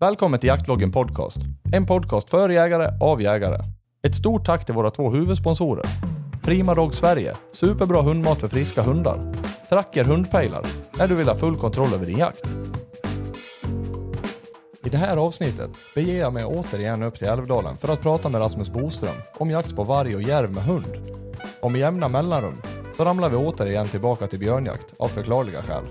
Välkommen till Jaktloggen Podcast. En podcast för jägare, av jägare. Ett stort tack till våra två huvudsponsorer. Prima Dog Sverige, superbra hundmat för friska hundar. Tracker hundpejlar, när du vill ha full kontroll över din jakt. I det här avsnittet beger jag mig återigen upp till Älvdalen för att prata med Rasmus Boström om jakt på varg och järv med hund. Och med jämna mellanrum så ramlar vi återigen tillbaka till björnjakt av förklarliga skäl.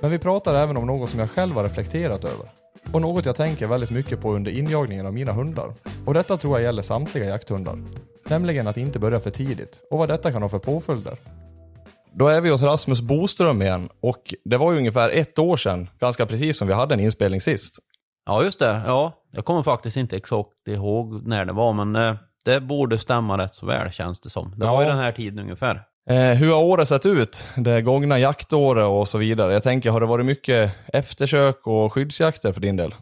Men vi pratar även om något som jag själv har reflekterat över. Och något jag tänker väldigt mycket på under injagningen av mina hundar. Och detta tror jag gäller samtliga jakthundar. Nämligen att inte börja för tidigt och vad detta kan ha för påföljder. Då är vi hos Rasmus Boström igen och det var ju ungefär ett år sedan, ganska precis som vi hade en inspelning sist. Ja, just det. Ja, jag kommer faktiskt inte exakt ihåg när det var, men eh, det borde stämma rätt så väl känns det som. Det Ja. var ju den här tiden ungefär. Eh, hur har året sett ut? Det gångna jaktåret och så vidare. Jag tänker, har det varit mycket eftersök och skyddsjakter för din del?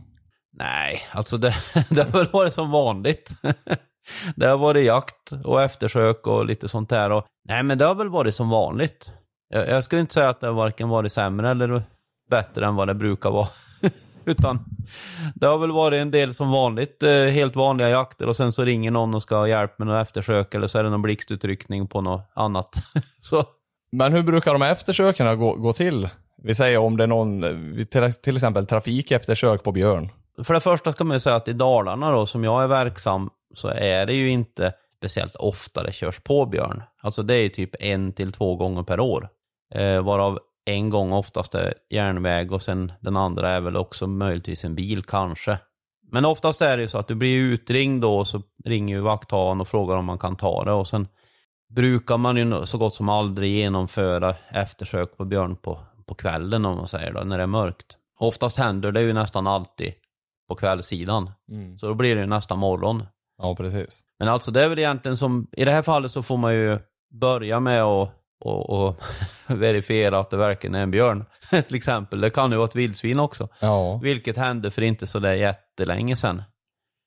Nej, alltså det, det har väl varit som vanligt. det har varit jakt och eftersök och lite sånt där. Och, nej, men det har väl varit som vanligt. Jag, jag skulle inte säga att det har varken varit sämre eller bättre än vad det brukar vara. Utan det har väl varit en del som vanligt, eh, helt vanliga jakter och sen så ringer någon och ska ha hjälp med något eftersök eller så är det någon blixtutryckning på något annat. så Men hur brukar de här eftersöken gå, gå till? Vi säger om det är någon, eh, till, till exempel trafikeftersök på björn. För det första ska man ju säga att i Dalarna då, som jag är verksam, så är det ju inte speciellt ofta det körs på björn. Alltså det är ju typ en till två gånger per år. Eh, varav en gång oftast är järnväg och sen den andra är väl också möjligtvis en bil kanske. Men oftast är det ju så att du blir utringd då och så ringer ju vakthavaren och frågar om man kan ta det och sen brukar man ju så gott som aldrig genomföra eftersök på björn på, på kvällen om man säger då, när det är mörkt. Oftast händer det ju nästan alltid på kvällssidan. Så då blir det ju nästa morgon. Ja, precis. Men alltså det är väl egentligen som, i det här fallet så får man ju börja med att och, och verifiera att det verkligen är en björn. Till exempel, det kan ju vara ett vildsvin också. Ja, Vilket hände för inte så där jättelänge sedan.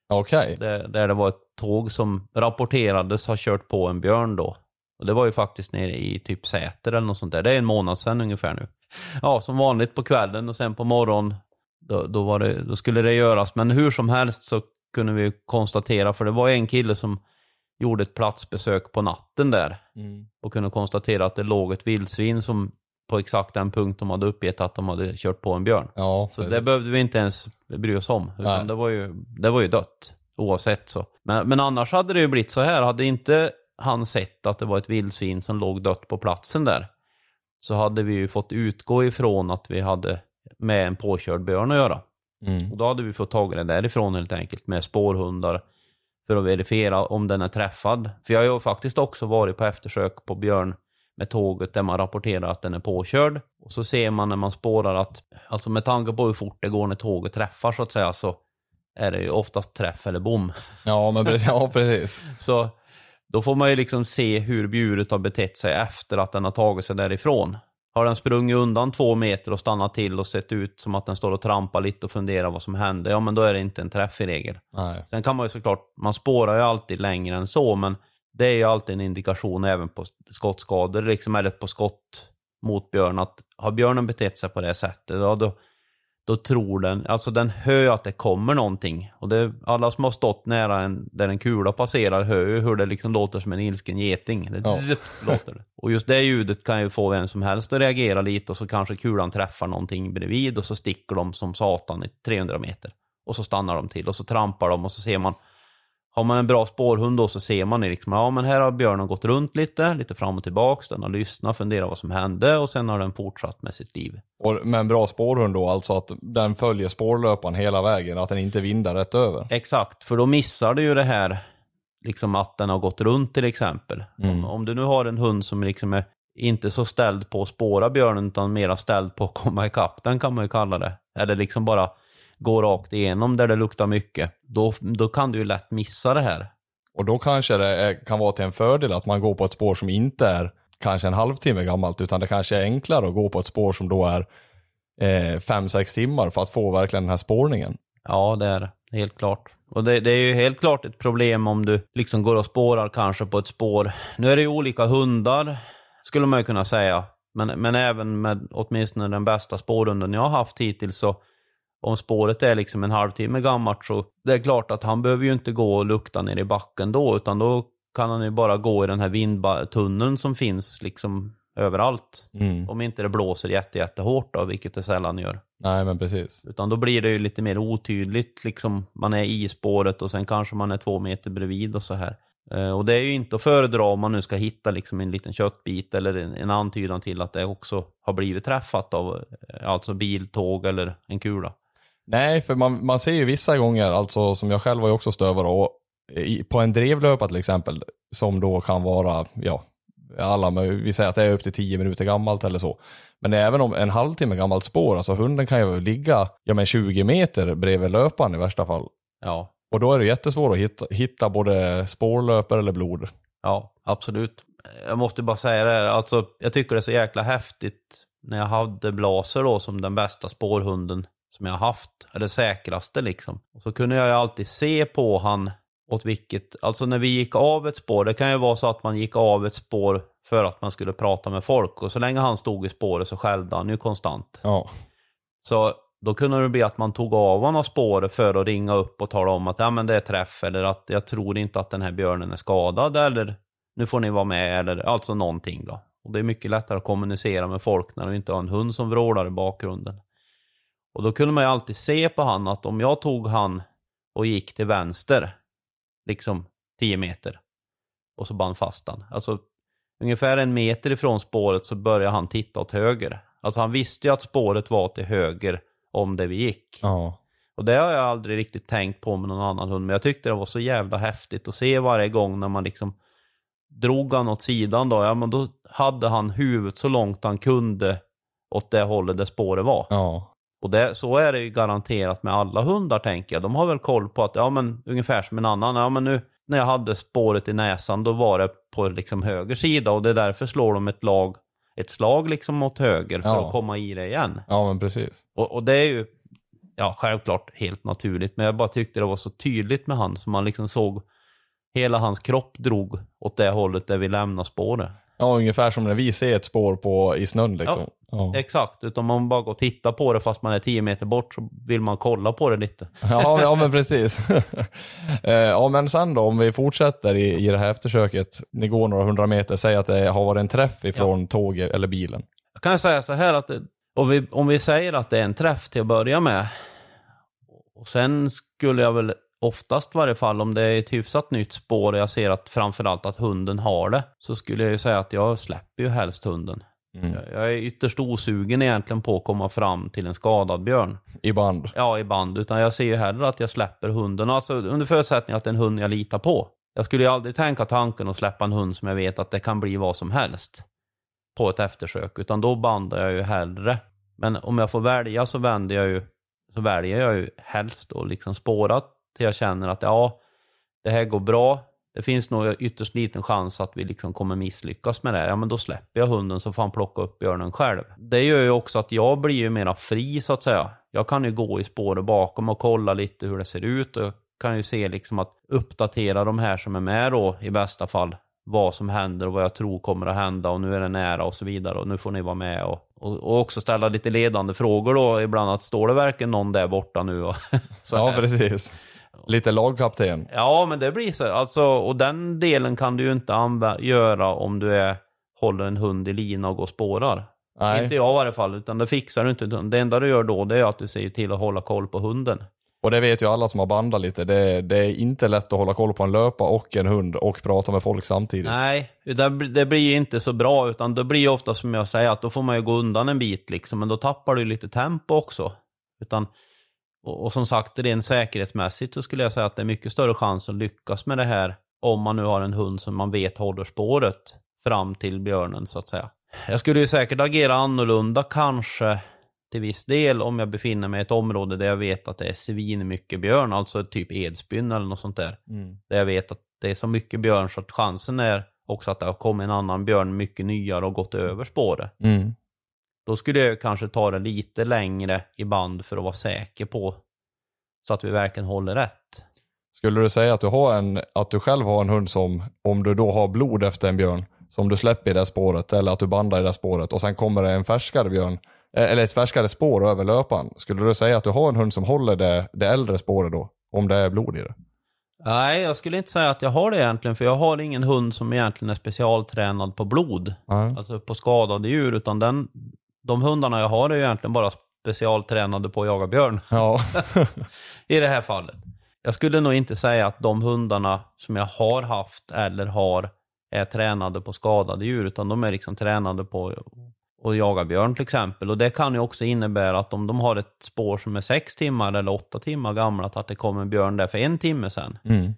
okej. Där, där det var ett tåg som rapporterades ha kört på en björn då. Och det var ju faktiskt nere i typ Säter eller något sånt där. Det är en månad sedan ungefär nu. Ja, som vanligt på kvällen och sen på morgon då, då, var det, då skulle det göras. Men hur som helst så kunde vi konstatera, för det var en kille som gjorde ett platsbesök på natten där Mm. och kunde konstatera att det låg ett vildsvin som på exakt den punkt de hade uppgett att de hade kört på en björn. Ja, Så det behövde vi inte ens bry oss om, utan det var, ju, det var ju dött oavsett så. Men, men annars hade det ju blivit så här, hade inte han sett att det var ett vildsvin som låg dött på platsen där, så hade vi ju fått utgå ifrån att vi hade med en påkörd björn att göra. Mm. Och då hade vi fått tag i det därifrån helt enkelt med spårhundar för att verifiera om den är träffad. För jag har ju faktiskt också varit på eftersök på björn med tåget där man rapporterar att den är påkörd. Och så ser man när man spårar att, alltså med tanke på hur fort det går när tåget träffar så att säga, så är det ju oftast träff eller bom. Ja, men precis. Ja, precis. Så då får man ju liksom se hur djuret har betett sig efter att den har tagit sig därifrån. Har den sprungit undan två meter och stannat till och sett ut som att den står och trampar lite och funderar vad som hände, ja men då är det inte en träff i regel. Nej. Sen kan man ju såklart, man spårar ju alltid längre än så, men det är ju alltid en indikation även på skottskador, liksom, eller på skott mot björn, att har björnen betett sig på det sättet, ja, då, då tror den, alltså den hör att det kommer någonting. Och det, alla som har stått nära en, där en kula passerar hör ju hur det liksom låter som en ilsken geting. Det Ja. zipp, låter det. Och just det ljudet kan ju få vem som helst att reagera lite och så kanske kulan träffar någonting bredvid och så sticker de som satan i 300 meter. Och så stannar de till och så trampar de och så ser man har man en bra spårhund då så ser man liksom, ja men här har björnen gått runt lite, lite fram och tillbaks, den har lyssnat, funderat vad som hände och sen har den fortsatt med sitt liv. Och med en bra spårhund då, alltså att den följer spårlöparen hela vägen, att den inte vindar rätt över. Exakt, för då missar du ju det här, liksom att den har gått runt till exempel. Mm. Om, om du nu har en hund som liksom är inte så ställd på att spåra björnen utan mera ställd på att komma ikapp den kan man ju kalla det. Eller liksom bara gå rakt igenom där det luktar mycket. Då, då kan du ju lätt missa det här. Och då kanske det är, kan vara till en fördel att man går på ett spår som inte är kanske en halvtimme gammalt, utan det kanske är enklare att gå på ett spår som då är eh, fem, sex timmar för att få verkligen den här spårningen. Ja, det är det. Helt klart. Och det, det är ju helt klart ett problem om du liksom går och spårar kanske på ett spår. Nu är det ju olika hundar, skulle man ju kunna säga. Men, men även med åtminstone den bästa spårhunden jag har haft hittills så Om spåret är liksom en halvtimme gammalt så det är klart att han behöver ju inte gå och lukta ner i backen då, utan då kan han ju bara gå i den här vindtunneln som finns liksom överallt. Mm. Om inte det blåser jätte, jättehårt då, vilket det sällan gör. Nej, men precis. Utan då blir det ju lite mer otydligt, liksom man är i spåret och sen kanske man är två meter bredvid och så här. Eh, och det är ju inte att föredra om man nu ska hitta liksom en liten köttbit eller en, en antydan till att det också har blivit träffat av eh, alltså bil, tåg eller en kula. Nej, för man, man ser ju vissa gånger, alltså som jag själv var ju också stövare, och i, på en drevlöpa till exempel, som då kan vara, ja, alla, men vi säger att det är upp till 10 minuter gammalt eller så. Men även om en halvtimme gammalt spår, alltså hunden kan ju ligga, ja men 20 meter bredvid löparen i värsta fall. Ja, Och då är det jättesvårt att hitta, hitta både spårlöpare eller blod. ja, absolut. Jag måste bara säga det, här, alltså jag tycker det är så jäkla häftigt när jag hade Blaser då som den bästa spårhunden som jag haft, eller säkraste liksom. Och så kunde jag ju alltid se på han åt vilket, alltså när vi gick av ett spår, det kan ju vara så att man gick av ett spår för att man skulle prata med folk och så länge han stod i spåret så skällde han ju konstant. Ja. Så då kunde det bli att man tog av honom spåret för att ringa upp och tala om att ja, men det är träff eller att jag tror inte att den här björnen är skadad eller nu får ni vara med eller alltså någonting då. Och det är mycket lättare att kommunicera med folk när du inte har en hund som vrålar i bakgrunden. Och då kunde man ju alltid se på han att om jag tog han och gick till vänster, liksom 10 meter, och så band fast han. Alltså ungefär en meter ifrån spåret så började han titta åt höger. Alltså han visste ju att spåret var till höger om det vi gick. Ja. Och det har jag aldrig riktigt tänkt på med någon annan hund, men jag tyckte det var så jävla häftigt att se varje gång när man liksom drog han åt sidan då, ja men då hade han huvudet så långt han kunde åt det hållet där spåret var. Ja. Och det, så är det ju garanterat med alla hundar tänker jag. De har väl koll på att, ja men ungefär som en annan, ja men nu när jag hade spåret i näsan då var det på liksom höger sida och det är därför slår de ett lag, ett slag liksom åt höger för Ja. att komma i det igen. Ja, men precis. Och, och det är ju, ja självklart helt naturligt, men jag bara tyckte det var så tydligt med han, så man liksom såg hela hans kropp drog åt det hållet där vi lämnar spåret. Ja, ungefär som när vi ser ett spår på, i snön liksom. Ja. Exakt, utan man bara går och tittar på det fast man är 10 meter bort så vill man kolla på det lite. Ja, ja men precis. Eh, ja, men sen då om vi fortsätter i, i det här eftersöket. Ni går några hundra meter, säg att det har varit en träff ifrån tåget eller bilen. Jag kan säga så här att det, om, vi, om vi säger att det är en träff till att börja med och sen skulle jag väl oftast i varje fall om det är ett hyfsat nytt spår och jag ser att framförallt att hunden har det så skulle jag ju säga att jag släpper ju helst hunden. Mm. Jag, är ytterst osugen egentligen på att komma fram till en skadad björn. I band. Ja, i band. Utan jag ser ju hellre att jag släpper hunden. Alltså under förutsättning att det är en hund jag litar på. Jag skulle ju aldrig tänka tanken att släppa en hund som jag vet att det kan bli vad som helst. På ett eftersök. Utan då bandar jag ju hellre. Men om jag får välja så vänder jag ju. Så väljer jag ju helst att liksom spåra till jag känner att ja, det här går bra. Det finns nog ytterst liten chans att vi liksom kommer misslyckas med det. Ja, men då släpper jag hunden så får han plocka upp björnen själv. Det gör ju också att jag blir ju mera fri så att säga. Jag kan ju gå i spåret bakom och kolla lite hur det ser ut och kan ju se liksom att uppdatera de här som är med då i bästa fall vad som händer och vad jag tror kommer att hända och nu är det nära och så vidare och nu får ni vara med och, och, och också ställa lite ledande frågor då ibland att står det verkligen någon där borta nu och så Ja, precis. Lite lagkapten. Ja, men det blir så. Alltså, och den delen kan du ju inte göra om du är, håller en hund i lina och går och spårar. Nej. Inte jag i varje fall, utan det fixar du inte. Det enda du gör då, det är att du ser till att hålla koll på hunden. Och det vet ju alla som har bandat lite. Det, det är inte lätt att hålla koll på en löpa och en hund och prata med folk samtidigt. Nej, det, det blir inte så bra, utan det blir ofta som jag säger, att då får man ju gå undan en bit liksom, men då tappar du lite tempo också. Utan, och, och som sagt, rent säkerhetsmässigt så skulle jag säga att det är mycket större chans att lyckas med det här om man nu har en hund som man vet håller spåret fram till björnen så att säga. Jag skulle ju säkert agera annorlunda kanske till viss del om jag befinner mig i ett område där jag vet att det är svin mycket björn, alltså typ Edsbyn eller något sånt där. Mm. Där jag vet att det är så mycket björn så att chansen är också att det har kommit en annan björn mycket nyare och gått över spåret. Mm. Då skulle jag kanske ta det lite längre i band för att vara säker på så att vi verkligen håller rätt. Skulle du säga att du, har en, att du själv har en hund som, om du då har blod efter en björn, som du släpper i det spåret eller att du bandar i det spåret och sen kommer det en färskare björn Eh, Eller ett färskare spår över löpan. Skulle du säga att du har en hund som håller det, det äldre spåret då? Om det är blod i det? Nej, jag skulle inte säga att jag har det egentligen, för jag har ingen hund som egentligen är specialtränad på blod. Nej. Alltså på skadade djur, utan den, de hundarna jag har är ju egentligen bara specialtränade på att jaga björn. Ja. I det här fallet. Jag skulle nog inte säga att de hundarna som jag har haft eller har är tränade på skadade djur, utan de är liksom tränade på att jaga björn till exempel. Och det kan ju också innebära att om de har ett spår som är sex timmar eller åtta timmar gammalt, att det kommer en björn där för en timme sedan Mm.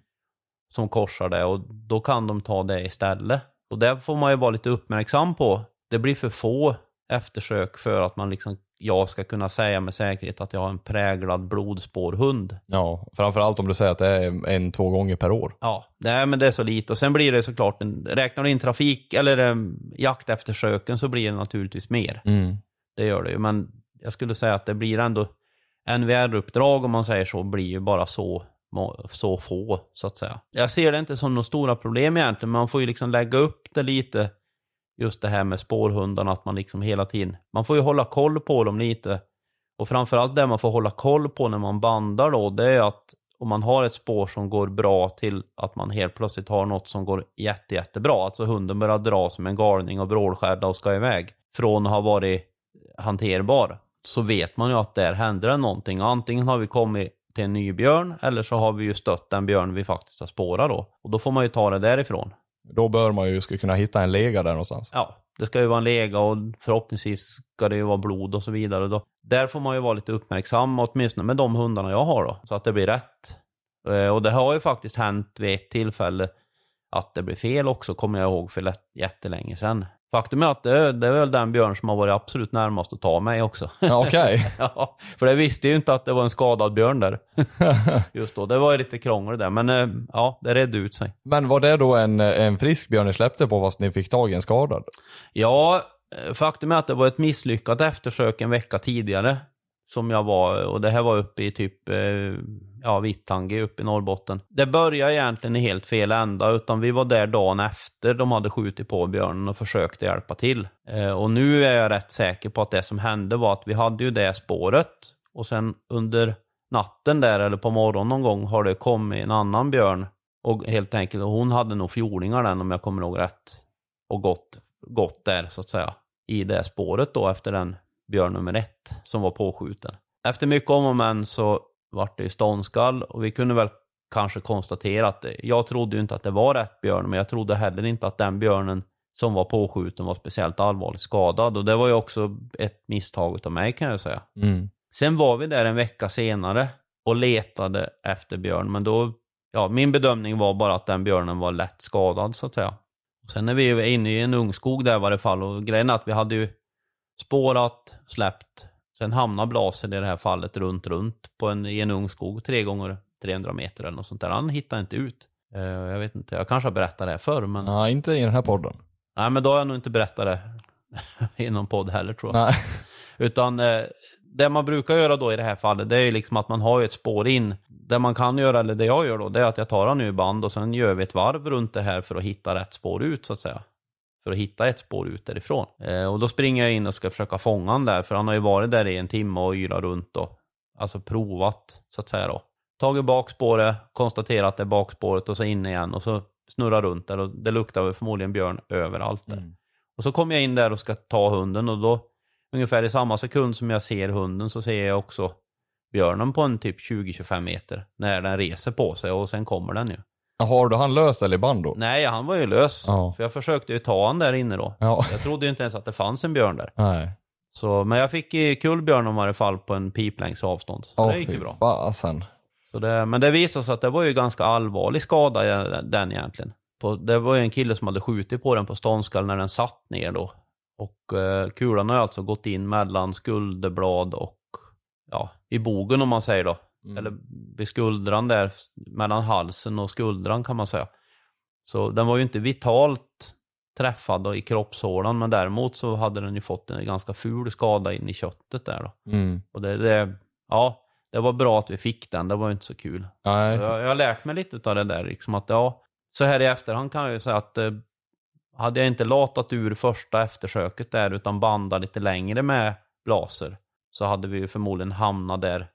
som korsar det och då kan de ta det istället. Och det får man ju vara lite uppmärksam på. Det blir för få eftersök för att man liksom, jag ska kunna säga med säkerhet att jag har en präglad blodspårhund. ja, framförallt om du säger att det är en, två gånger per år. Ja, nej men det är så lite. Och sen blir det såklart, en, räknar du in trafik eller eh, jakteftersöken så blir det naturligtvis mer. Mm. Det gör det ju, men jag skulle säga att det blir ändå NVR-uppdrag om man säger så, blir ju bara så, så få så att säga. Jag ser det inte som några stora problem egentligen, men man får ju liksom lägga upp det lite, just det här med spårhundarna, att man liksom hela tiden, man får ju hålla koll på dem lite. Och framförallt det man får hålla koll på när man bandar då, det är att om man har ett spår som går bra till att man helt plötsligt har något som går jätte, jättebra, alltså hunden börjar dra som en galning och brålskärda och ska iväg, från att ha varit hanterbar, så vet man ju att där händer det någonting. Antingen har vi kommit till en ny björn, eller så har vi ju stött den björn vi faktiskt har spårat då. Och då får man ju ta det därifrån. Då bör man ju ska kunna hitta en lega där någonstans. Ja, det ska ju vara en lega och förhoppningsvis ska det ju vara blod och så vidare. Då. Där får man ju vara lite uppmärksam, åtminstone med de hundarna jag har då, så att det blir rätt. Eh, och det har ju faktiskt hänt vid ett tillfälle att det blir fel också, kommer jag ihåg för lätt- jättelänge sedan. Faktum är att det, det är väl den björn som har varit absolut närmast att ta mig också. Ja, Okej. ja, för jag visste ju inte att det var en skadad björn där. Just då, det var ju lite krångel där, men eh, ja, det redde ut sig. Men var det då en, en frisk björn ni släppte på fast ni fick tag i en skadad? Ja, eh, faktum är att det var ett misslyckat eftersök en vecka tidigare. Som jag var, och det här var uppe i typ, eh, ja, Vittangi uppe i Norrbotten. Det började egentligen i helt fel ända, utan vi var där dagen efter de hade skjutit på björnen och försökte hjälpa till. Eh, och nu är jag rätt säker på att det som hände var att vi hade ju det spåret, och sen under natten där, eller på morgonen någon gång, har det kommit en annan björn. Och helt enkelt, och hon hade nog fjordingar den om jag kommer ihåg rätt. Och gått, gått där så att säga. I det spåret då efter den björn nummer ett som var påskjuten. Efter mycket om och men så vart det ju ståndskall och vi kunde väl kanske konstatera att jag trodde ju inte att det var rätt björn men jag trodde heller inte att den björnen som var påskjuten var speciellt allvarligt skadad och det var ju också ett misstag utav mig kan jag säga. Mm. Sen var vi där en vecka senare och letade efter björn, men då, ja, min bedömning var bara att den björnen var lätt skadad så att säga. Sen är vi ju inne i en ungskog där i varje fall och grejen är att vi hade ju spårat, släppt, sen hamnade blasen i det här fallet runt, runt på en, i en ungskog tre gånger 300 meter eller något sånt där. Han hittade inte ut. Eh, jag vet inte, jag kanske har berättat det här förr, men, Nej, inte i den här podden. nej, men då har jag nog inte berättat det i någon podd heller tror jag. Nej. Utan eh, det man brukar göra då i det här fallet, det är ju liksom att man har ett spår in. Det man kan göra, eller det jag gör då, det är att jag tar han nu i band och sen gör vi ett varv runt det här för att hitta rätt spår ut så att säga. För att hitta ett spår ut därifrån. Eh, och då springer jag in och ska försöka fånga han där, för han har ju varit där i en timme och yrat runt och alltså provat så att säga då. Tagit bakspåret, konstaterat att det är bakspåret och så in igen och så snurra runt där och det luktar väl förmodligen björn överallt där. Mm. Och så kommer jag in där och ska ta hunden och då ungefär i samma sekund som jag ser hunden så ser jag också björnen på en typ 20-25 meter när den reser på sig och sen kommer den ju. Har du han lös eller i band då? Nej, han var ju lös. Ja. För jag försökte ju ta han där inne då. Ja. Jag trodde ju inte ens att det fanns en björn där. Nej. Så, men jag fick i kull björnen i varje fall på en piplängds avstånd. Så Åh, det gick ju bra. fasen. Så det, men det visade sig att det var ju ganska allvarlig skada den egentligen. På, det var ju en kille som hade skjutit på den på ståndskall när den satt ner då. Och eh, kulan har alltså gått in mellan skulderblad och ja, i bogen om man säger då. Mm. Eller vid skuldran där, mellan halsen och skuldran kan man säga. Så den var ju inte vitalt träffad då i kroppshålan, men däremot så hade den ju fått en ganska ful skada in i köttet där då. Mm. Och det, det, ja, det var bra att vi fick den, det var ju inte så kul. Nej. Jag, jag har lärt mig lite av det där, liksom att ja, så här i efterhand kan jag ju säga att eh, hade jag inte latat ur första eftersöket där utan bandat lite längre med blaser så hade vi ju förmodligen hamnat där,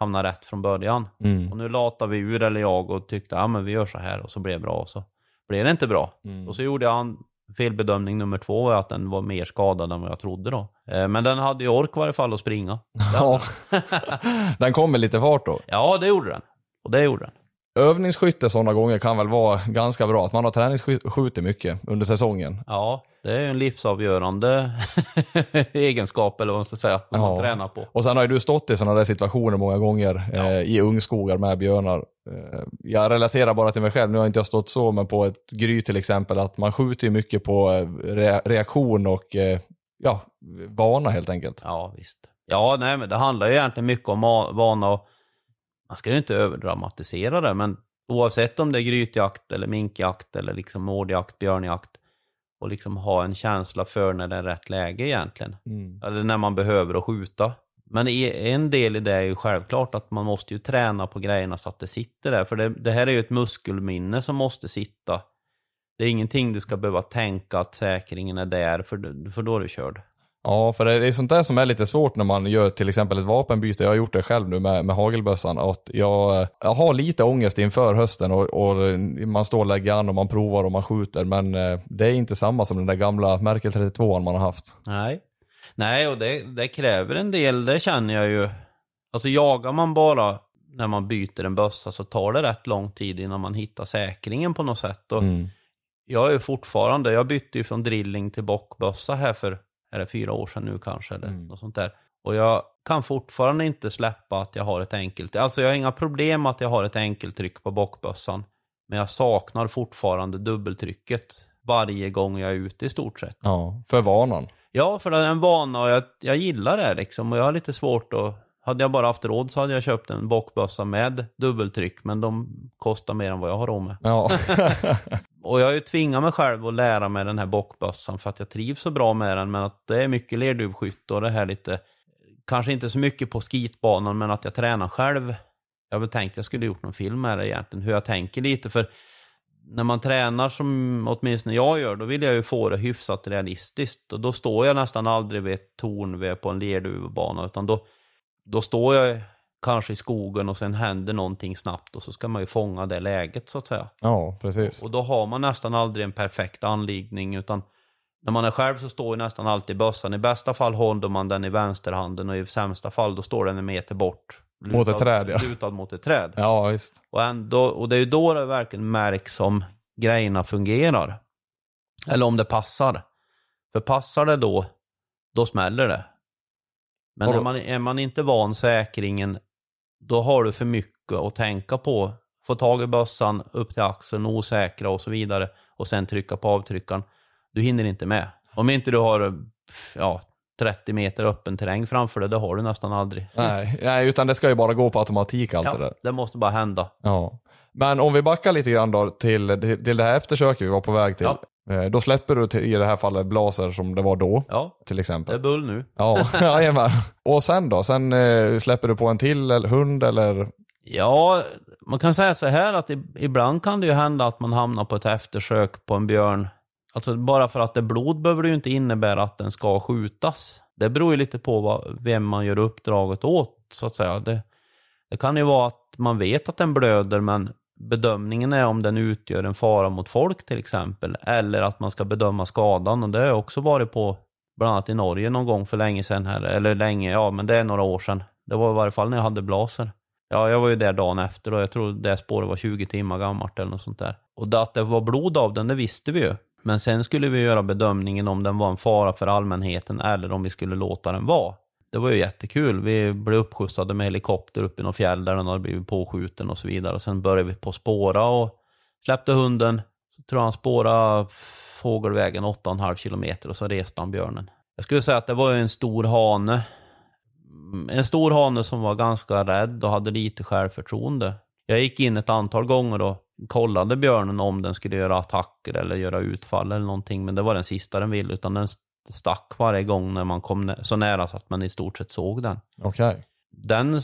hamnat rätt från början. Mm. Och nu latade vi ur, eller jag, och tyckte ja men vi gör så här och så blev det bra. Och så blev det inte bra. Mm. Och så gjorde jag en felbedömning nummer två, var att den var mer skadad än vad jag trodde då. Eh, Men den hade ju ork i varje fall att springa. Ja. den kom med lite fart då. Ja, det gjorde den. Och det gjorde den. Övningsskytte sådana gånger kan väl vara ganska bra. Att man har träningsskjutit mycket under säsongen. Ja, det är ju en livsavgörande egenskap, eller vad man ska säga, som man Ja. tränar på. Och sen har ju du stått i sådana där situationer många gånger Ja. eh, i ungskogar med björnar. Eh, jag relaterar bara till mig själv, nu har inte jag stått så, men på ett gry till exempel, att man skjuter ju mycket på eh, re reaktion och eh, ja, vana helt enkelt. Ja, visst. Ja, nej, men det handlar ju egentligen mycket om vana och man ska ju inte överdramatisera det, men oavsett om det är grytjakt eller minkjakt eller liksom mårdjakt, björnjakt och liksom ha en känsla för när det är rätt läge egentligen. Mm. Eller när man behöver att skjuta. Men en del i det är ju självklart att man måste ju träna på grejerna så att det sitter där. För det, det här är ju ett muskelminne som måste sitta. Det är ingenting du ska behöva tänka att säkringen är där, för, för då är du körd. Ja, för det är sånt där som är lite svårt när man gör till exempel ett vapenbyte. Jag har gjort det själv nu med, med hagelbössan. Att jag, jag har lite ångest inför hösten och, och man står och lägger an och man provar och man skjuter. Men eh, det är inte samma som den där gamla Merkel 32 man har haft. Nej. Nej, och det, det kräver en del, det känner jag ju. Alltså jagar man bara när man byter en bössa så tar det rätt lång tid innan man hittar säkringen på något sätt. Och Mm. Jag är fortfarande, jag bytte ju från drilling till bockbössa här för, är det fyra år sedan nu kanske, eller Mm. något sånt där. Och jag kan fortfarande inte släppa att jag har ett enkelt, alltså jag har inga problem att jag har ett enkeltryck på bockbössan. Men jag saknar fortfarande dubbeltrycket varje gång jag är ute i stort sett. Ja, för vanan. Ja, för det är en vana och jag, jag gillar det liksom och jag har lite svårt att hade jag bara haft råd så hade jag köpt en bockbössa med dubbeltryck, men de kostar mer än vad jag har råd med. Ja. Och jag har ju tvingat mig själv att lära mig den här bockbössan för att jag trivs så bra med den, men att det är mycket lerduvskytte och det här lite, kanske inte så mycket på skitbanan, men att jag tränar själv. Jag har väl tänkt jag skulle gjort någon film med det egentligen, hur jag tänker lite, för när man tränar som åtminstone jag gör, då vill jag ju få det hyfsat realistiskt. Och då står jag nästan aldrig vid ett torn på en lerduvbana, utan då, då står jag kanske i skogen och sen händer någonting snabbt och så ska man ju fånga det läget så att säga. ja, precis. Och då har man nästan aldrig en perfekt anliggning utan när man är själv så står ju nästan alltid bössan. I bästa fall håller man den i vänsterhanden och i sämsta fall då står den en meter bort. Mot ett träd, ja. Lutad mot ett träd. Ja, visst. Och, ändå, och det är ju då det verkligen märks om grejerna fungerar. Eller om det passar. För passar det då, då smäller det. Men är man, är man inte van säkringen, då har du för mycket att tänka på. Få tag i bössan, upp till axeln, osäkra och så vidare. Och sen trycka på avtryckaren. Du hinner inte med. Om inte du har ja, 30 meter öppen terräng framför dig, det har du nästan aldrig. Nej, nej, utan det ska ju bara gå på automatik allt det Ja, där. det måste bara hända. Ja. Men om vi backar lite grann då till, till det här eftersöket vi var på väg till. Eh, Då släpper du i det här fallet blaser som det var då, Ja, till det är exempel. bull nu. Ja, jajamän. Och sen då? Sen eh, släpper du på en till eller, hund eller? Ja, man kan säga så här att ibland kan det ju hända att man hamnar på ett eftersök på en björn. Alltså bara för att det är blod behöver det ju inte innebära att den ska skjutas. Det beror ju lite på vad, vem man gör uppdraget åt, så att säga. Det, det kan ju vara att man vet att den blöder, men bedömningen är om den utgör en fara mot folk till exempel. Eller att man ska bedöma skadan och det har jag också varit på, bland annat i Norge någon gång för länge sedan här. Eller länge, ja men det är några år sedan. Det var i varje fall när jag hade blaser. Ja, jag var ju där dagen efter och jag tror det spåret var 20 timmar gammalt eller något sånt där. Och att det var blod av den, det visste vi ju. Men sen skulle vi göra bedömningen om den var en fara för allmänheten eller om vi skulle låta den vara. Det var ju jättekul. Vi blev uppskjutsade med helikopter upp i något fjäll där den hade blivit påskjuten och så vidare. Och sen började vi på spåra och släppte hunden. Så tror jag han spårade fågelvägen 8,5 kilometer och så reste han björnen. Jag skulle säga att det var ju en stor hane. En stor hane som var ganska rädd och hade lite självförtroende. Jag gick in ett antal gånger och kollade björnen om den skulle göra attacker eller göra utfall eller någonting. Men det var den sista den ville, utan den stack varje gång när man kom så nära så att man i stort sett såg den. Okej. Den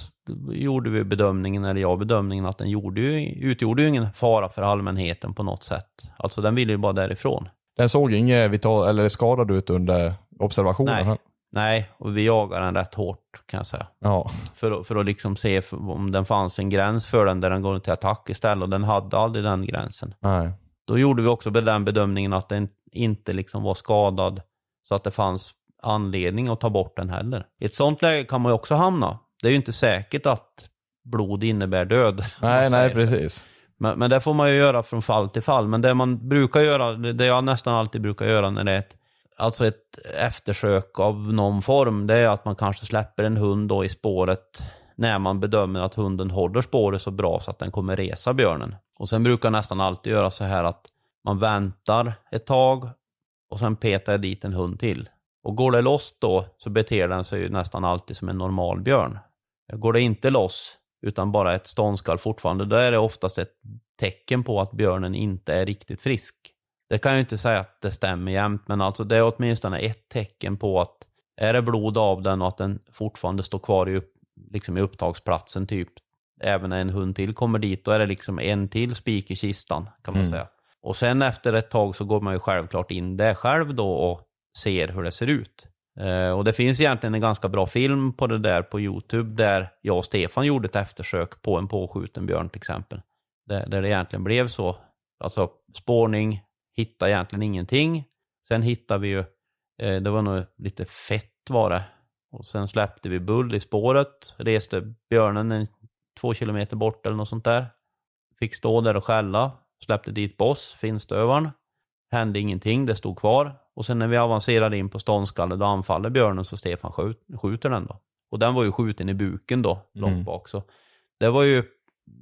gjorde vi bedömningen, eller jag bedömningen, att den gjorde ju, utgjorde ju ingen fara för allmänheten på något sätt. Alltså den ville ju bara därifrån. Den såg inget vital eller skadad ut under observationen? Nej. Nej, och vi jagar den rätt hårt kan jag säga. Ja. För, för att liksom se om den fanns en gräns för den där den går till attack istället och den hade aldrig den gränsen. Nej. Då gjorde vi också den bedömningen att den inte liksom var skadad så att det fanns anledning att ta bort den heller. I ett sånt läge kan man ju också hamna. Det är ju inte säkert att blod innebär död. Nej, nej, precis. Men, men det får man ju göra från fall till fall. Men det man brukar göra, det det jag nästan alltid brukar göra när det är ett, alltså ett eftersök av någon form, det är att man kanske släpper en hund då i spåret när man bedömer att hunden håller spåret så bra så att den kommer resa björnen. Och sen brukar jag nästan alltid göra så här att man väntar ett tag och sen petar jag dit en hund till. Och går det loss då så beter den sig ju nästan alltid som en normal björn. Går det inte loss utan bara ett ståndskall fortfarande, då är det oftast ett tecken på att björnen inte är riktigt frisk. Det kan jag inte säga att det stämmer jämt, men alltså det är åtminstone ett tecken på att är det blod av den och att den fortfarande står kvar i, upp, liksom i upptagsplatsen typ, även när en hund till kommer dit, då är det liksom en till spik i kistan kan man Mm. säga. Och sen efter ett tag så går man ju självklart in där själv då och ser hur det ser ut. Eh, och det finns egentligen en ganska bra film på det där på Youtube där jag och Stefan gjorde ett eftersök på en påskjuten björn till exempel. Där, där det egentligen blev så. Alltså spårning, hitta egentligen ingenting. Sen hittade vi ju, eh, det var nog lite fett var det. Och sen släppte vi bull i spåret, reste björnen en, två kilometer bort eller något sånt där. Fick stå där och skälla, släppte dit boss, finstövaren. Hände ingenting, det stod kvar. Och sen när vi avancerade in på ståndskalle, då anfaller björnen så Stefan skjut, skjuter den då. Och den var ju skjuten i buken då, långt Mm. bak. Så det var ju,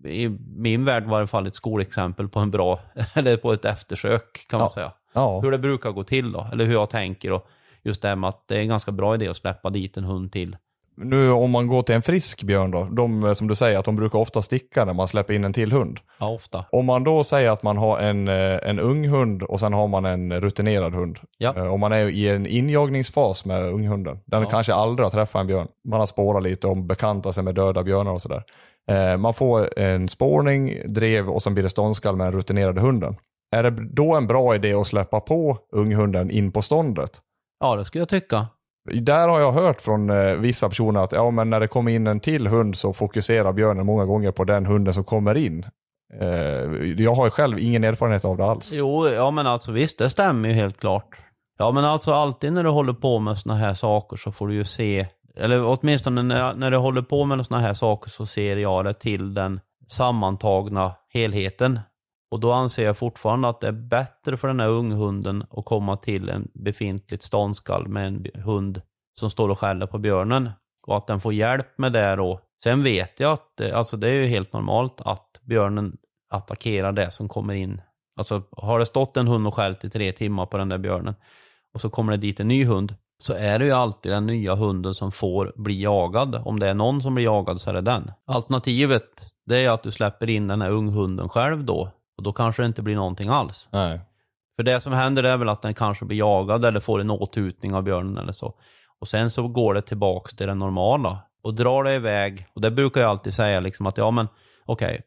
i min värld var det i alla fall ett skolexempel på en bra, eller på ett eftersök kan man Ja. säga. Ja. Hur det brukar gå till då, eller hur jag tänker. Och just det här med att det är en ganska bra idé att släppa dit en hund till. Nu om man går till en frisk björn då, de eh, som du säger att de brukar ofta sticka när man släpper in en till hund. Ja, ofta. Om man då säger att man har en, eh, en ung hund och sen har man en rutinerad hund. Ja. Eh, Om man är i en injagningsfas med unghunden. Den Ja. kanske aldrig har träffat en björn. Man har spårat lite och bekantat sig med döda björnar och sådär. Man får en spårning, drev och sen blir det ståndskall med den rutinerade hunden. Är det då en bra idé att släppa på unghunden in på ståndet? Ja, det skulle jag tycka. Där har jag hört från eh, vissa personer att ja, men när det kommer in en till hund så fokuserar björnen många gånger på den hunden som kommer in. Eh, jag har ju själv ingen erfarenhet av det alls. Jo, ja men alltså visst, det stämmer ju helt klart. Ja men alltså alltid när du håller på med sådana här saker så får du ju se, eller åtminstone när, när du håller på med sådana här saker så ser jag det till den sammantagna helheten. Och då anser jag fortfarande att det är bättre för den här unghunden att komma till en befintligt ståndskall med en hund som står och skäller på björnen. Och att den får hjälp med det då. Sen vet jag att det, alltså det är ju helt normalt att björnen attackerar det som kommer in. Alltså har det stått en hund och skällt i tre timmar på den där björnen och så kommer det dit en ny hund så är det ju alltid den nya hunden som får bli jagad. Om det är någon som blir jagad så är det den. Alternativet det är att du släpper in den här unghunden själv då och då kanske det inte blir någonting alls. Nej. För det som händer är väl att den kanske blir jagad eller får en åthutning av björnen eller så. Och sen så går det tillbaks till det normala. Och drar det iväg, och det brukar jag alltid säga liksom att ja men okej,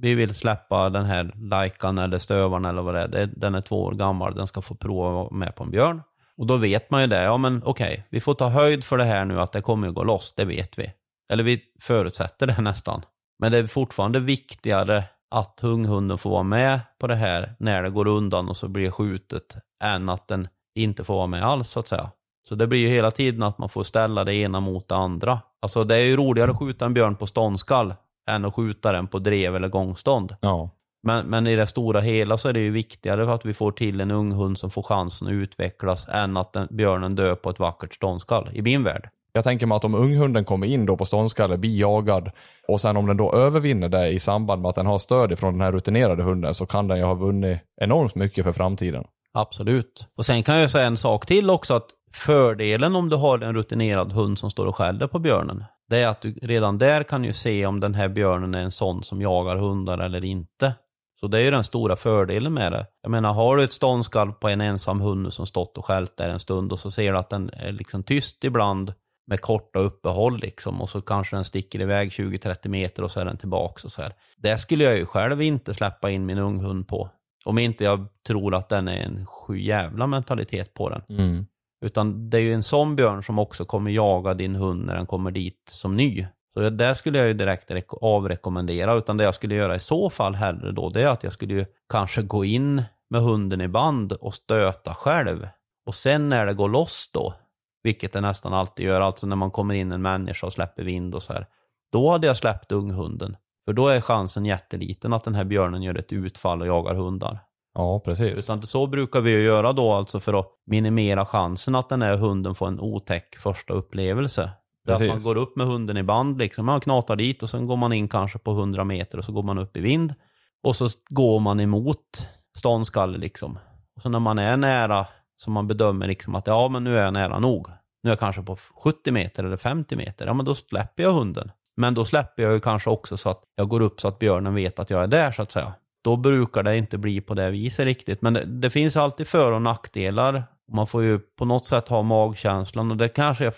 vi vill släppa den här lajkan eller stövaren eller vad det är. Den är två år gammal, den ska få prova med på en björn. Och då vet man ju det, ja men okej, vi får ta höjd för det här nu att det kommer att gå loss, det vet vi. Eller vi förutsätter det nästan. Men det är fortfarande viktigare att unghunden får vara med på det här när det går undan och så blir skjutet än att den inte får vara med alls så att säga. Så det blir ju hela tiden att man får ställa det ena mot det andra. Alltså det är ju roligare att skjuta en björn på ståndskall än att skjuta den på drev eller gångstånd. Ja. Men, men i det stora hela så är det ju viktigare för att vi får till en ung hund som får chansen att utvecklas än att den, björnen dör på ett vackert ståndskall, i min värld. Jag tänker mig att om unghunden kommer in då på ståndskalle, blir jagad och sen om den då övervinner det i samband med att den har stöd ifrån den här rutinerade hunden så kan den ju ha vunnit enormt mycket för framtiden. Absolut. Och sen kan jag säga en sak till också att fördelen om du har en rutinerad hund som står och skäller på björnen, det är att du redan där kan ju se om den här björnen är en sån som jagar hundar eller inte. Så det är ju den stora fördelen med det. Jag menar, har du ett ståndskall på en ensam hund som stått och skällt där en stund och så ser du att den är liksom tyst ibland med korta uppehåll liksom och så kanske den sticker iväg 20-30 meter och så är den tillbaks och så här. Det skulle jag ju själv inte släppa in min unghund på. Om inte jag tror att den är en sju jävla mentalitet på den. Mm. Utan det är ju en sån björn som också kommer jaga din hund när den kommer dit som ny. Så det skulle jag ju direkt avrekommendera. Utan det jag skulle göra i så fall hellre då, det är att jag skulle ju kanske gå in med hunden i band och stöta själv. Och sen när det går loss då, vilket det nästan alltid gör, alltså när man kommer in en människa och släpper vind och så här. Då hade jag släppt unghunden. För då är chansen jätteliten att den här björnen gör ett utfall och jagar hundar. Ja, precis. Utan så brukar vi ju göra då alltså för att minimera chansen att den här hunden får en otäck första upplevelse. Det att man går upp med hunden i band liksom, man knatar dit och sen går man in kanske på 100 meter och så går man upp i vind. Och så går man emot ståndskalle liksom. Och så när man är nära, som man bedömer liksom att ja men nu är jag nära nog. Nu är jag kanske på 70 meter eller 50 meter, ja men då släpper jag hunden. Men då släpper jag ju kanske också så att jag går upp så att björnen vet att jag är där så att säga. Då brukar det inte bli på det viset riktigt. Men det, det finns alltid för och nackdelar. Man får ju på något sätt ha magkänslan och det kanske är,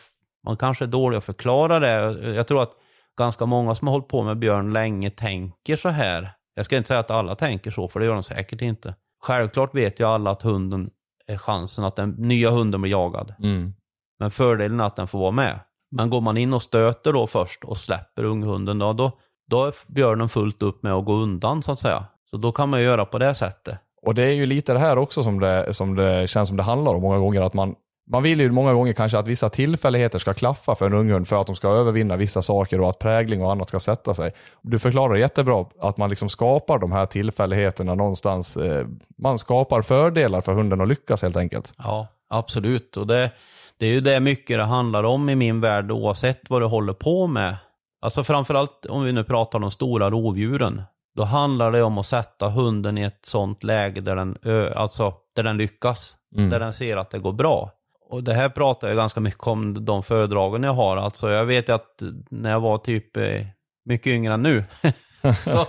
man kanske är dålig att förklara det. Jag tror att ganska många som har hållit på med björn länge tänker så här. Jag ska inte säga att alla tänker så, för det gör de säkert inte. Självklart vet ju alla att hunden är chansen att den nya hunden blir jagad. Mm. Men fördelen är att den får vara med. Men går man in och stöter då först och släpper unghunden, då, då, då är björnen fullt upp med att gå undan så att säga. Så då kan man göra på det sättet. Och det är ju lite det här också som det, som det känns som det handlar om många gånger. Att man, man vill ju många gånger kanske att vissa tillfälligheter ska klaffa för en unghund för att de ska övervinna vissa saker och att prägling och annat ska sätta sig. Du förklarar jättebra att man liksom skapar de här tillfälligheterna någonstans. Eh, man skapar fördelar för hunden att lyckas helt enkelt. Ja, absolut. Och det, det är ju det mycket det handlar om i min värld oavsett vad du håller på med. Alltså framförallt om vi nu pratar om de stora rovdjuren. Då handlar det om att sätta hunden i ett sånt läge där den, alltså, där den lyckas. Mm. Där den ser att det går bra. Och det här pratar jag ganska mycket om de föredragen jag har. Alltså jag vet att när jag var typ eh, mycket yngre än nu. så,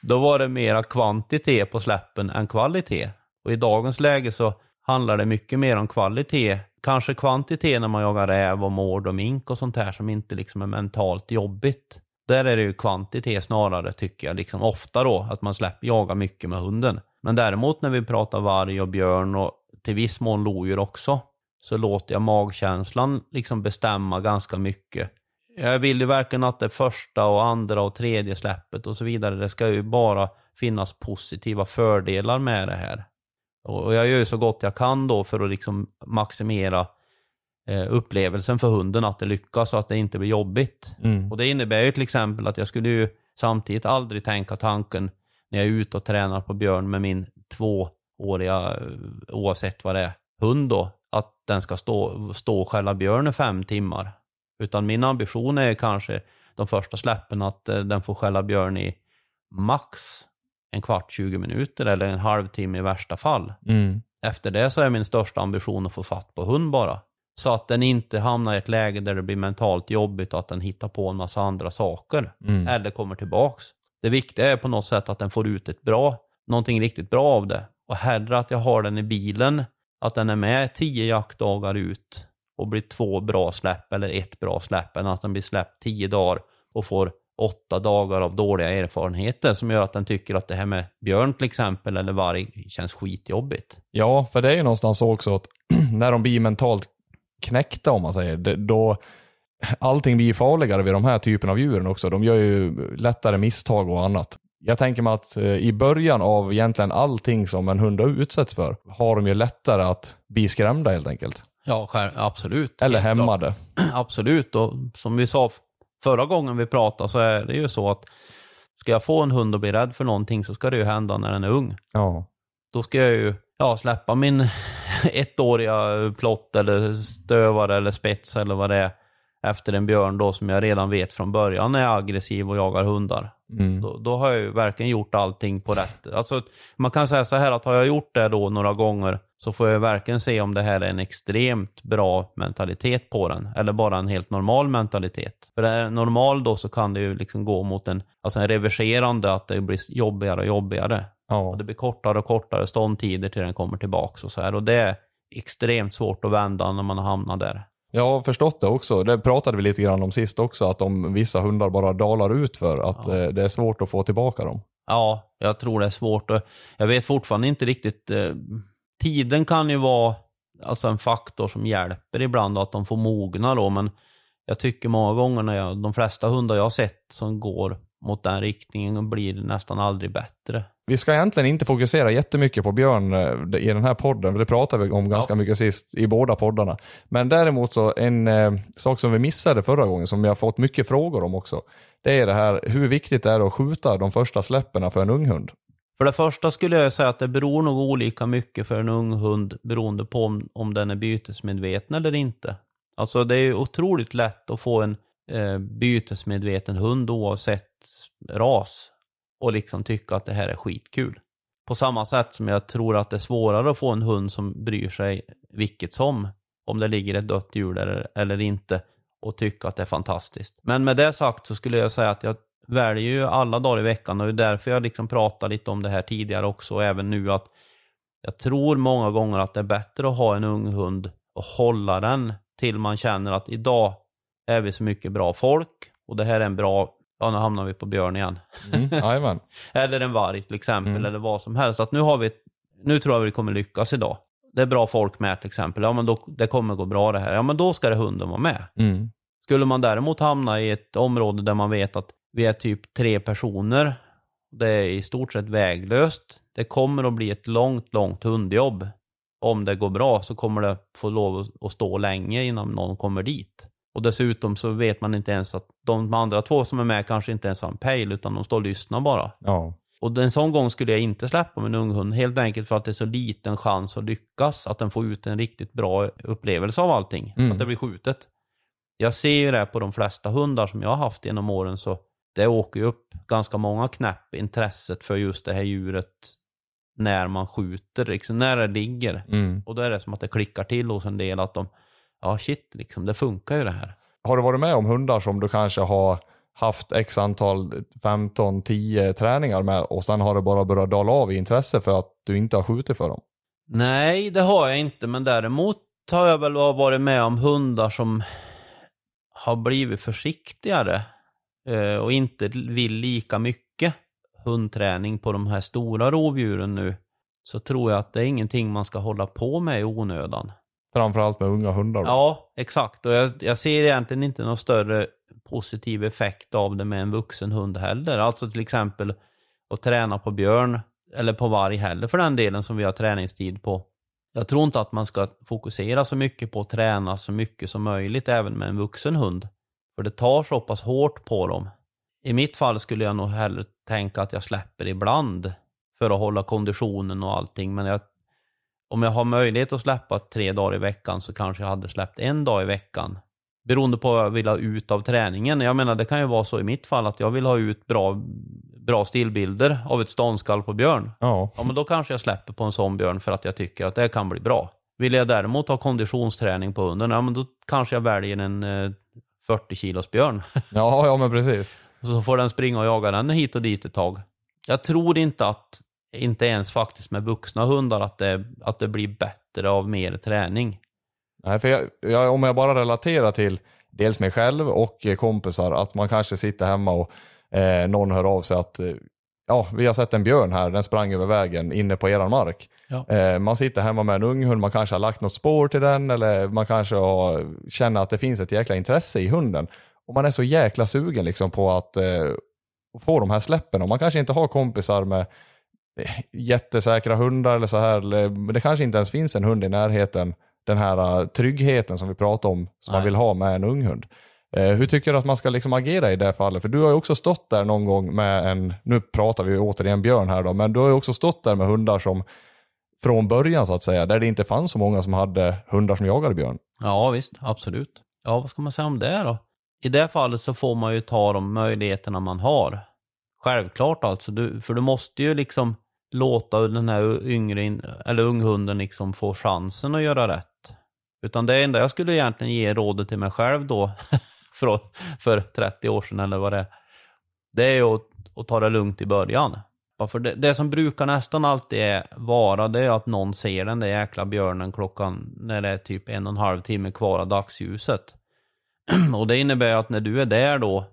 då var det mera kvantitet på släppen än kvalitet. Och i dagens läge så handlar det mycket mer om kvalitet. Kanske kvantitet när man jagar räv och mård och mink och sånt här som inte liksom är mentalt jobbigt. Där är det ju kvantitet snarare tycker jag, liksom ofta då, att man släpper jaga mycket med hunden. Men däremot när vi pratar varg och björn och till viss mån lodjur också, så låter jag magkänslan liksom bestämma ganska mycket. Jag vill ju verkligen att det första och andra och tredje släppet och så vidare, det ska ju bara finnas positiva fördelar med det här. Och jag gör ju så gott jag kan då för att liksom maximera eh, upplevelsen för hunden att det lyckas och att det inte blir jobbigt. Mm. Och det innebär ju till exempel att jag skulle ju samtidigt aldrig tänka tanken när jag är ute och tränar på björn med min tvååriga, eh, oavsett vad det är, hund då, att den ska stå, stå och skälla björn i fem timmar. Utan min ambition är kanske de första släppen att eh, den får skälla björn i max en kvart, 20 minuter eller en halvtimme i värsta fall. Mm. Efter det så är min största ambition att få fatt på hund bara. Så att den inte hamnar i ett läge där det blir mentalt jobbigt och att den hittar på en massa andra saker. Mm. Eller kommer tillbaks. Det viktiga är på något sätt att den får ut ett bra, någonting riktigt bra av det. Och hellre att jag har den i bilen, att den är med tio jaktdagar ut och blir två bra släpp eller ett bra släpp än att den blir släppt tio dagar och får åtta dagar av dåliga erfarenheter som gör att den tycker att det här med björn till exempel eller varg känns skitjobbigt. Ja, för det är ju någonstans så också att när de blir mentalt knäckta om man säger, då allting blir farligare vid de här typen av djuren också. De gör ju lättare misstag och annat. Jag tänker mig att eh, i början av egentligen allting som en hund utsätts för har de ju lättare att bli skrämda helt enkelt. Ja, absolut. Eller hämmade. Absolut, och som vi sa förra gången vi pratade så är det ju så att ska jag få en hund att bli rädd för någonting så ska det ju hända när den är ung. Ja. Då ska jag ju ja, släppa min ettåriga plott eller stövare eller spets eller vad det är efter en björn då som jag redan vet från början är aggressiv och jagar hundar. Mm. Då, då, har jag ju verkligen gjort allting på rätt. Alltså, man kan säga så här att har jag gjort det då några gånger så får jag verkligen se om det här är en extremt bra mentalitet på den eller bara en helt normal mentalitet. För är det normal då så kan det ju liksom gå mot en, alltså en reverserande att det blir jobbigare och jobbigare. Ja. Och det blir kortare och kortare ståndtider till den kommer tillbaks och så här. Och det är extremt svårt att vända när man har hamnat där. Jag har förstått det också. Det pratade vi lite grann om sist också, att om vissa hundar bara dalar ut för att Ja. eh, det är svårt att få tillbaka dem. Ja, jag tror det är svårt. Jag vet fortfarande inte riktigt. Eh, tiden kan ju vara alltså en faktor som hjälper ibland att de får mogna då. Men jag tycker många gånger när jag, de flesta hundar jag har sett som går mot den riktningen blir nästan aldrig bättre. Vi ska egentligen inte fokusera jättemycket på Björn eh, i den här podden, för det pratade vi om ganska Ja. mycket sist i båda poddarna. Men däremot så en eh, sak som vi missade förra gången, som vi har fått mycket frågor om också, det är det här hur viktigt det är att skjuta de första släpperna för en ung hund. För det första skulle jag säga att det beror nog olika mycket för en ung hund beroende på om, om den är bytesmedveten eller inte. Alltså det är otroligt lätt att få en eh, bytesmedveten hund oavsett ras och liksom tycka att det här är skitkul. På samma sätt som jag tror att det är svårare att få en hund som bryr sig vilket som, om det ligger ett dött djur där eller inte och tycka att det är fantastiskt. Men med det sagt så skulle jag säga att jag väljer ju alla dagar i veckan och det är därför jag liksom pratar lite om det här tidigare också och även nu att jag tror många gånger att det är bättre att ha en ung hund och hålla den till man känner att idag är vi så mycket bra folk och det här är en bra, ja nu hamnar vi på björn igen. Mm. Eller en varg till exempel, Mm. eller vad som helst. Att nu har vi, nu tror jag vi kommer lyckas idag. Det är bra folk med till exempel. Ja men då, det kommer gå bra det här. Ja men då ska det hunden vara med. Mm. Skulle man däremot hamna i ett område där man vet att vi är typ tre personer, det är i stort sett väglöst. Det kommer att bli ett långt, långt hundjobb. Om det går bra så kommer det få lov att stå länge innan någon kommer dit. Och dessutom så vet man inte ens att de andra två som är med kanske inte ens har en pejl utan de står och lyssnar bara. Ja. Och en sån gång skulle jag inte släppa min unghund, helt enkelt för att det är så liten chans att lyckas, att den får ut en riktigt bra upplevelse av allting, Mm. att det blir skjutet. Jag ser ju det på de flesta hundar som jag har haft genom åren, så det åker ju upp ganska många knäpp intresset för just det här djuret när man skjuter, liksom när det ligger. Mm. Och då är det som att det klickar till hos en del att de, ja shit liksom, det funkar ju det här. Har du varit med om hundar som du kanske har haft x antal, 15, 10 träningar med och sen har det bara börjat dala av i intresse för att du inte har skjutit för dem? Nej, det har jag inte, men däremot har jag väl varit med om hundar som har blivit försiktigare eh, och inte vill lika mycket hundträning på de här stora rovdjuren nu. Så tror jag att det är ingenting man ska hålla på med i onödan. Framförallt med unga hundar. då. Ja, exakt. Och jag, jag ser egentligen inte någon större positiv effekt av det med en vuxen hund heller. Alltså till exempel att träna på björn, eller på varg heller för den delen som vi har träningstid på. Jag tror inte att man ska fokusera så mycket på att träna så mycket som möjligt även med en vuxen hund. För det tar så pass hårt på dem. I mitt fall skulle jag nog hellre tänka att jag släpper ibland för att hålla konditionen och allting. Men jag, om jag har möjlighet att släppa tre dagar i veckan så kanske jag hade släppt en dag i veckan. Beroende på vad jag vill ha ut av träningen. Jag menar det kan ju vara så i mitt fall att jag vill ha ut bra, bra stillbilder av ett ståndskall på björn. Ja. Ja men då kanske jag släpper på en sån björn för att jag tycker att det kan bli bra. Vill jag däremot ha konditionsträning på hunden, ja men då kanske jag väljer en eh, 40 kilos björn. Ja, ja men precis. Så får den springa och jaga den hit och dit ett tag. Jag tror inte att, inte ens faktiskt med vuxna hundar, att det, att det blir bättre av mer träning. Nej, för jag, jag, om jag bara relaterar till dels mig själv och eh, kompisar, att man kanske sitter hemma och eh, någon hör av sig att eh, ja, vi har sett en björn här, den sprang över vägen inne på eran mark. Ja. Eh, man sitter hemma med en ung hund, man kanske har lagt något spår till den eller man kanske har, känner att det finns ett jäkla intresse i hunden. Och man är så jäkla sugen liksom på att eh, få de här släppen och man kanske inte har kompisar med jättesäkra hundar eller så här. men Det kanske inte ens finns en hund i närheten. Den här eh, tryggheten som vi pratar om, som man Nej. vill ha med en ung hund. Eh, hur tycker du att man ska liksom agera i det fallet? För du har ju också stått där någon gång med en, nu pratar vi återigen björn här då, men du har ju också stått där med hundar som från början så att säga, där det inte fanns så många som hade hundar som jagade björn. Ja visst, absolut. Ja vad ska man säga om det då? I det fallet så får man ju ta de möjligheterna man har. Självklart alltså, du, för du måste ju liksom låta den här yngre, eller unghunden liksom få chansen att göra rätt. Utan det enda jag skulle egentligen ge rådet till mig själv då, för, för 30 år sedan eller vad det är, det är att, att ta det lugnt i början. För det, det som brukar nästan alltid är vara, det är att någon ser den där jäkla björnen klockan, när det är typ en och en halv timme kvar av dagsljuset. och det innebär att när du är där då,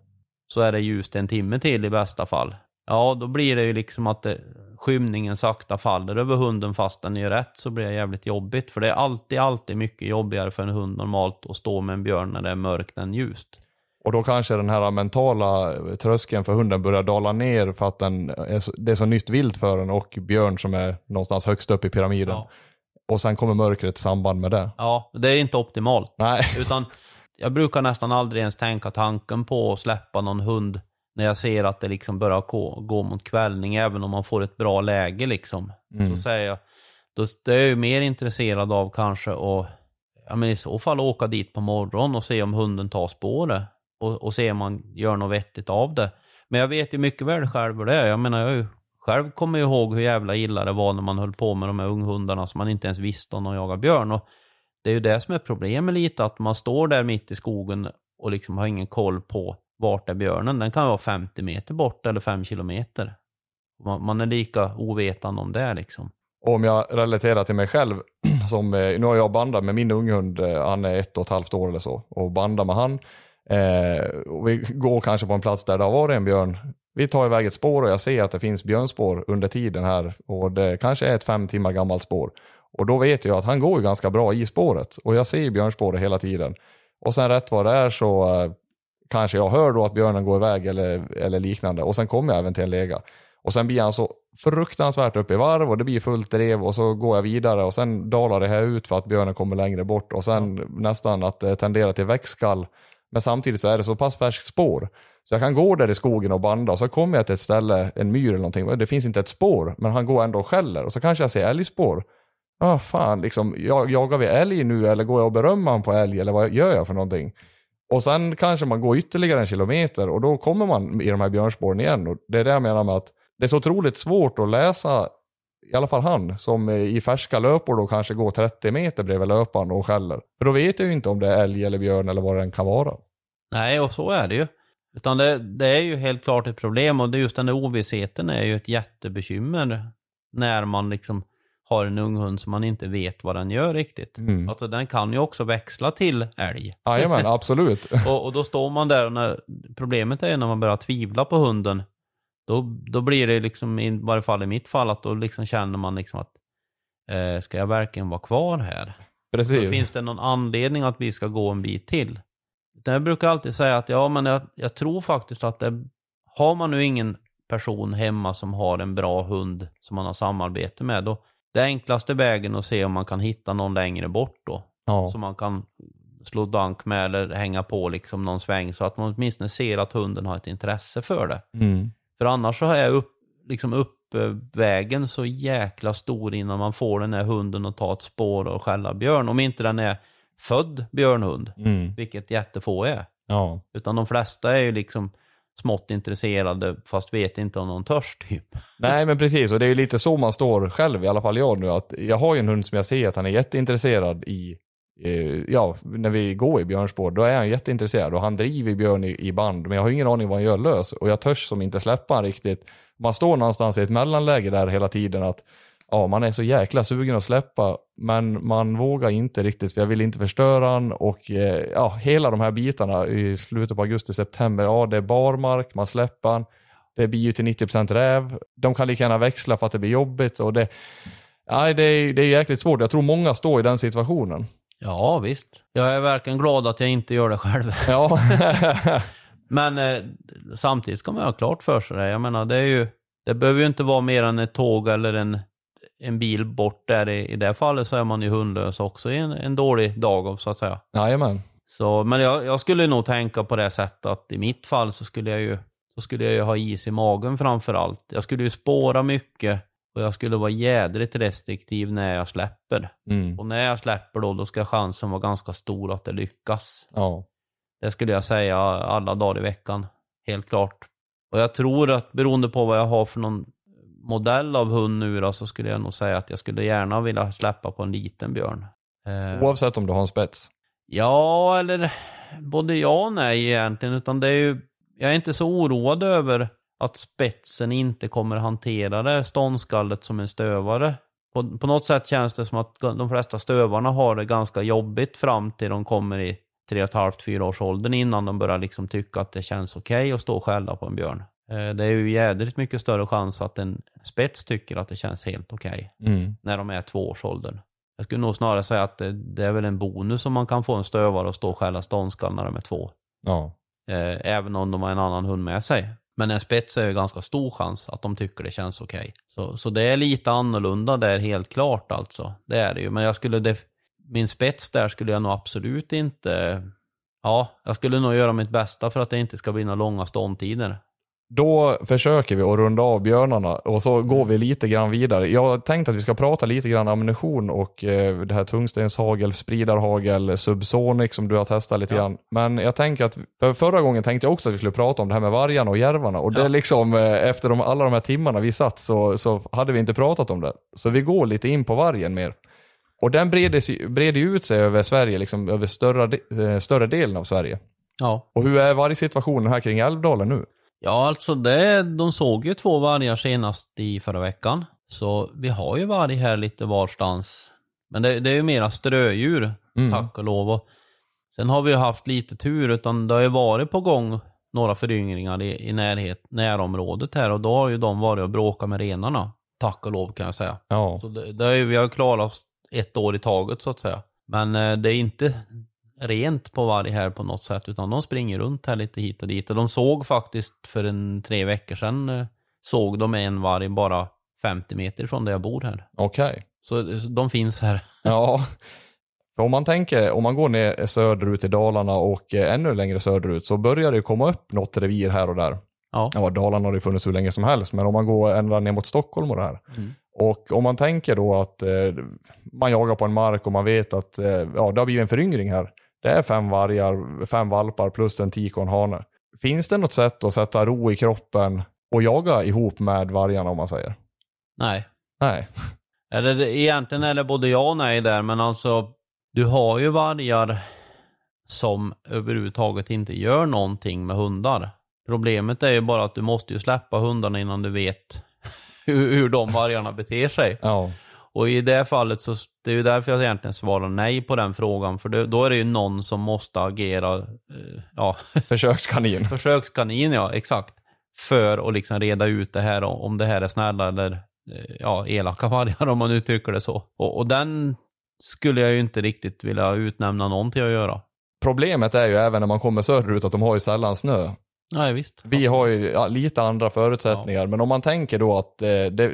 så är det ljust en timme till i bästa fall. Ja, då blir det ju liksom att det, skymningen sakta faller över hunden fast den gör rätt så blir det jävligt jobbigt. För det är alltid, alltid mycket jobbigare för en hund normalt att stå med en björn när det är mörkt än ljust. Och då kanske den här mentala tröskeln för hunden börjar dala ner för att den är det är så nytt vilt för den och björn som är någonstans högst upp i pyramiden. Ja. Och sen kommer mörkret i samband med det. Ja, det är inte optimalt. Nej, Utan jag brukar nästan aldrig ens tänka tanken på att släppa någon hund när jag ser att det liksom börjar gå, gå mot kvällning, även om man får ett bra läge liksom. Mm. Så säger jag, då då är jag ju mer intresserad av kanske att, ja men i så fall åka dit på morgonen och se om hunden tar spåret. Och, och se om man gör något vettigt av det. Men jag vet ju mycket väl själv hur det är. Jag menar, jag ju, själv kommer jag ihåg hur jävla illa det var när man höll på med de här unghundarna som man inte ens visste om de jagade björn. Och det är ju det som är problemet lite, att man står där mitt i skogen och liksom har ingen koll på vart är björnen. Den kan vara 50 meter bort eller 5 kilometer. Man, man är lika ovetande om det liksom. Och om jag relaterar till mig själv, som, eh, nu har jag bandat med min unghund, eh, han är ett och ett halvt år eller så, och bandar med han. Eh, och vi går kanske på en plats där det har varit en björn. Vi tar iväg ett spår och jag ser att det finns björnspår under tiden här och det kanske är ett fem timmar gammalt spår. Och då vet jag att han går ju ganska bra i spåret och jag ser björnspåret hela tiden. Och sen rätt vad det är så eh, kanske jag hör då att björnen går iväg eller, eller liknande och sen kommer jag även till en lega. Och sen blir han så fruktansvärt upp i varv och det blir fullt drev och så går jag vidare och sen dalar det här ut för att björnen kommer längre bort och sen nästan att det tenderar till växtskall. Men samtidigt så är det så pass färskt spår. Så jag kan gå där i skogen och banda och så kommer jag till ett ställe, en myr eller någonting, det finns inte ett spår men han går ändå och skäller och så kanske jag ser älgspår. Ja, ah, fan, liksom, jag, jagar vi älg nu eller går jag och berömmer han på älg eller vad gör jag för någonting? Och sen kanske man går ytterligare en kilometer och då kommer man i de här björnspåren igen. Och det är det jag menar med att det är så otroligt svårt att läsa, i alla fall han, som i färska löpor då kanske går 30 meter bredvid löparen och skäller. För då vet jag ju inte om det är älg eller björn eller vad det än kan vara. Nej, och så är det ju. Utan det, det är ju helt klart ett problem och det just den där ovissheten är ju ett jättebekymmer när man liksom har en ung hund som man inte vet vad den gör riktigt. Mm. Alltså den kan ju också växla till älg. Jajamän, absolut. Och, och då står man där och när, problemet är när man börjar tvivla på hunden. Då, då blir det liksom, i varje fall i mitt fall, att då liksom känner man liksom att eh, ska jag verkligen vara kvar här? Så Precis. finns det någon anledning att vi ska gå en bit till? Utan Jag brukar alltid säga att ja, men jag, jag tror faktiskt att det, har man nu ingen person hemma som har en bra hund som man har samarbete med, då det enklaste vägen att se om man kan hitta någon längre bort då. Ja. Som man kan slå dank med eller hänga på liksom någon sväng så att man åtminstone ser att hunden har ett intresse för det. Mm. För annars så är upp, liksom uppvägen så jäkla stor innan man får den här hunden att ta ett spår och skälla björn. Om inte den är född björnhund, Mm. vilket jättefå är. Ja. Utan de flesta är ju liksom smått intresserade fast vet inte om de törs typ. Nej men precis och det är ju lite så man står själv, i alla fall jag nu. Att jag har ju en hund som jag ser att han är jätteintresserad i, eh, ja när vi går i björnspår, då är han jätteintresserad och han driver björn i, i band. Men jag har ingen aning vad han gör lös och jag törs som inte släppa han riktigt. Man står någonstans i ett mellanläge där hela tiden att ja, man är så jäkla sugen att släppa men man vågar inte riktigt för jag vill inte förstöra han och eh, ja, hela de här bitarna i slutet på augusti, september, ja det är barmark, man släpper han. Det blir ju till 90% räv. De kan lika gärna växla för att det blir jobbigt. Och det, nej, det, är, det är jäkligt svårt. Jag tror många står i den situationen. Ja visst. Jag är verkligen glad att jag inte gör det själv. Ja, Men eh, samtidigt ska man ha klart för sig det. Jag menar det är ju, det behöver ju inte vara mer än ett tåg eller en, en bil bort där. I, I det fallet så är man ju hundlös också i en, en dålig dag så att säga. jajamän. Så, men jag, jag skulle nog tänka på det sättet att i mitt fall så skulle jag ju, så skulle jag ju ha is i magen framför allt. Jag skulle ju spåra mycket och jag skulle vara jädrigt restriktiv när jag släpper. Mm. Och när jag släpper då, då ska chansen vara ganska stor att det lyckas. Ja. Det skulle jag säga alla dagar i veckan. Helt klart. Och jag tror att beroende på vad jag har för någon modell av hund nu då, så skulle jag nog säga att jag skulle gärna vilja släppa på en liten björn. Eh, Oavsett om du har en spets. Ja, eller både ja och nej egentligen. Utan det är ju, jag är inte så oroad över att spetsen inte kommer hantera det ståndskallet som en stövare. På, på något sätt känns det som att de flesta stövarna har det ganska jobbigt fram till de kommer i tre och ett halvt, fyra års åldern innan de börjar liksom tycka att det känns okej att stå och skälla på en björn. Eh, Det är ju jädrigt mycket större chans att en spets tycker att det känns helt okej Mm. när de är tvåårsåldern. Jag skulle nog snarare säga att det, det är väl en bonus om man kan få en stövare att stå och skälla ståndskall när de är två. Ja. Eh, även om de har en annan hund med sig. Men en spets är ju ganska stor chans att de tycker det känns okej. Så, så det är lite annorlunda där helt klart alltså. Det är det ju. Men jag skulle, min spets där skulle jag nog absolut inte, ja, jag skulle nog göra mitt bästa för att det inte ska bli några långa ståndtider. Då försöker vi att runda av björnarna och så går vi lite grann vidare. Jag tänkte att vi ska prata lite grann ammunition och eh, det här tungstenshagel, spridarhagel, subsonic som du har testat lite Ja. grann. Men jag tänker att för förra gången tänkte jag också att vi skulle prata om det här med vargarna och järvarna och det Ja. är liksom eh, efter de, alla de här timmarna vi satt så, så hade vi inte pratat om det. Så vi går lite in på vargen mer. Och den breder ju ut sig över Sverige, liksom över större, de- eh, större delen av Sverige. Ja. Och hur är vargsituationen här kring Älvdalen nu? Ja, alltså det, de såg ju två vargar senast i förra veckan. Så vi har ju varg här lite varstans. Men det, det är ju mera strödjur, Mm. tack och lov. Och sen har vi ju haft lite tur, utan det har ju varit på gång några föryngringar i, i närhet, närområdet här och då har ju de varit och bråkat med renarna. Tack och lov kan jag säga. Ja. Så det, det är, vi har klarat oss ett år i taget så att säga. Men eh, det är inte rent på varg här på något sätt, utan de springer runt här lite hit och dit. Och de såg faktiskt för en tre veckor sedan, eh, såg de en varg bara 50 meter från där jag bor här. Okej. Så så de finns här. Ja, för om man tänker, om man går ner söderut i Dalarna och eh, ännu längre söderut så börjar det komma upp något revir här och där. Ja. Ja, Dalarna har det funnits hur länge som helst, men om man går ända ner mot Stockholm och det här. Mm. Och om man tänker då att eh, man jagar på en mark och man vet att eh, ja, det har blivit en föryngring här. Det är fem vargar, fem valpar plus en tik och en hane. Finns det något sätt att sätta ro i kroppen och jaga ihop med vargarna om man säger? Nej. Nej. Eller egentligen är det både ja och nej där, men alltså du har ju vargar som överhuvudtaget inte gör någonting med hundar. Problemet är ju bara att du måste ju släppa hundarna innan du vet hur, hur de vargarna beter sig. Ja. Och i det fallet så, det är ju därför jag egentligen svarar nej på den frågan, för det, då är det ju någon som måste agera, eh, ja, Försökskanin. försökskanin ja, exakt. För att liksom reda ut det här om det här är snälla eller eh, ja, elaka vargar om man uttrycker det så. Och, och den skulle jag ju inte riktigt vilja utnämna någon till att göra. Problemet är ju även när man kommer söderut att de har ju sällan snö. Nej, visst. Vi har ju ja, lite andra förutsättningar, men om man tänker då att eh, det,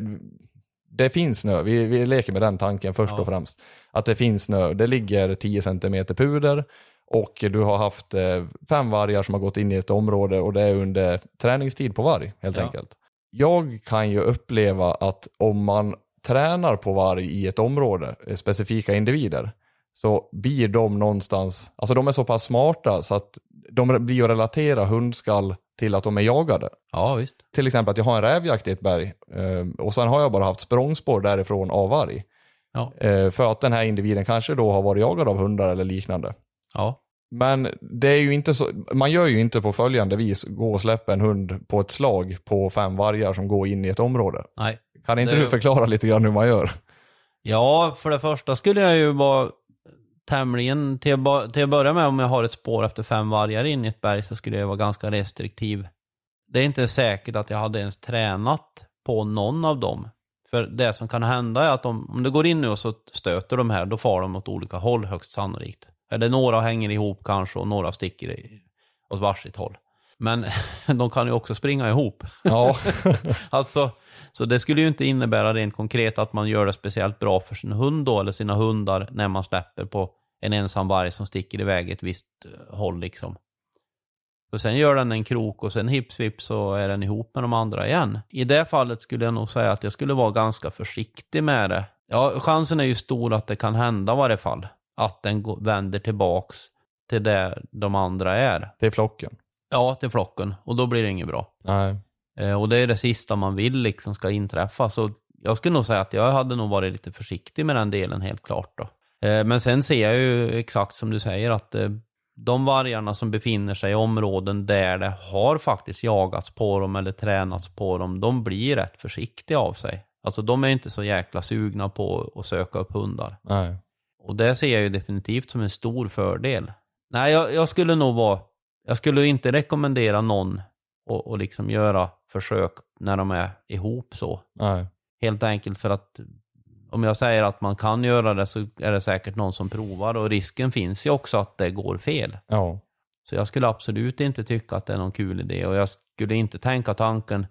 det finns snö, vi, vi leker med den tanken först Ja. och främst, att det finns snö, det ligger 10 cm puder och du har haft eh, fem vargar som har gått in i ett område och det är under träningstid på varg helt Ja. enkelt. Jag kan ju uppleva att om man tränar på varg i ett område, eh, specifika individer, så blir de någonstans, alltså de är så pass smarta så att de blir att relatera hundskall till att de är jagade. Ja, visst. Till exempel att jag har en rävjakt i ett berg eh, och sen har jag bara haft språngspår därifrån av varg. Ja. Eh, för att den här individen kanske då har varit jagad av hundar eller liknande. Ja. Men det är ju inte så, man gör ju inte på följande vis, gå och släppa en hund på ett slag på fem vargar som går in i ett område. Nej. Kan inte Det- du förklara lite grann hur man gör? Ja, för det första skulle jag ju vara tämligen, till, att till att börja med om jag har ett spår efter fem vargar in i ett berg så skulle jag vara ganska restriktiv. Det är inte säkert att jag hade ens tränat på någon av dem. För det som kan hända är att om, om det går in nu och så stöter de här, då far de åt olika håll högst sannolikt. Eller några hänger ihop kanske och några sticker i, åt varsitt håll. Men de kan ju också springa ihop. Ja, Alltså, så det skulle ju inte innebära rent konkret att man gör det speciellt bra för sin hund då, eller sina hundar, när man släpper på en ensam varg som sticker iväg ett visst eh, håll liksom. För sen gör den en krok och sen hips vips så är den ihop med de andra igen. I det fallet skulle jag nog säga att jag skulle vara ganska försiktig med det. Ja, chansen är ju stor att det kan hända i varje fall. Att den vänder tillbaks till där de andra är. är flocken. Ja, till flocken. Och då blir det inget bra. Nej. Eh, och det är det sista man vill liksom ska inträffa. Så jag skulle nog säga att jag hade nog varit lite försiktig med den delen helt klart då. Eh, men sen ser jag ju exakt som du säger att eh, de vargarna som befinner sig i områden där det har faktiskt jagats på dem eller tränats på dem, de blir rätt försiktiga av sig. Alltså de är inte så jäkla sugna på att söka upp hundar. Nej. Och det ser jag ju definitivt som en stor fördel. Nej, jag, jag skulle nog vara, jag skulle inte rekommendera någon och liksom göra försök när de är ihop så. Nej. Helt enkelt för att om jag säger att man kan göra det så är det säkert någon som provar och risken finns ju också att det går fel. Ja. Så jag skulle absolut inte tycka att det är någon kul idé och jag skulle inte tänka tanken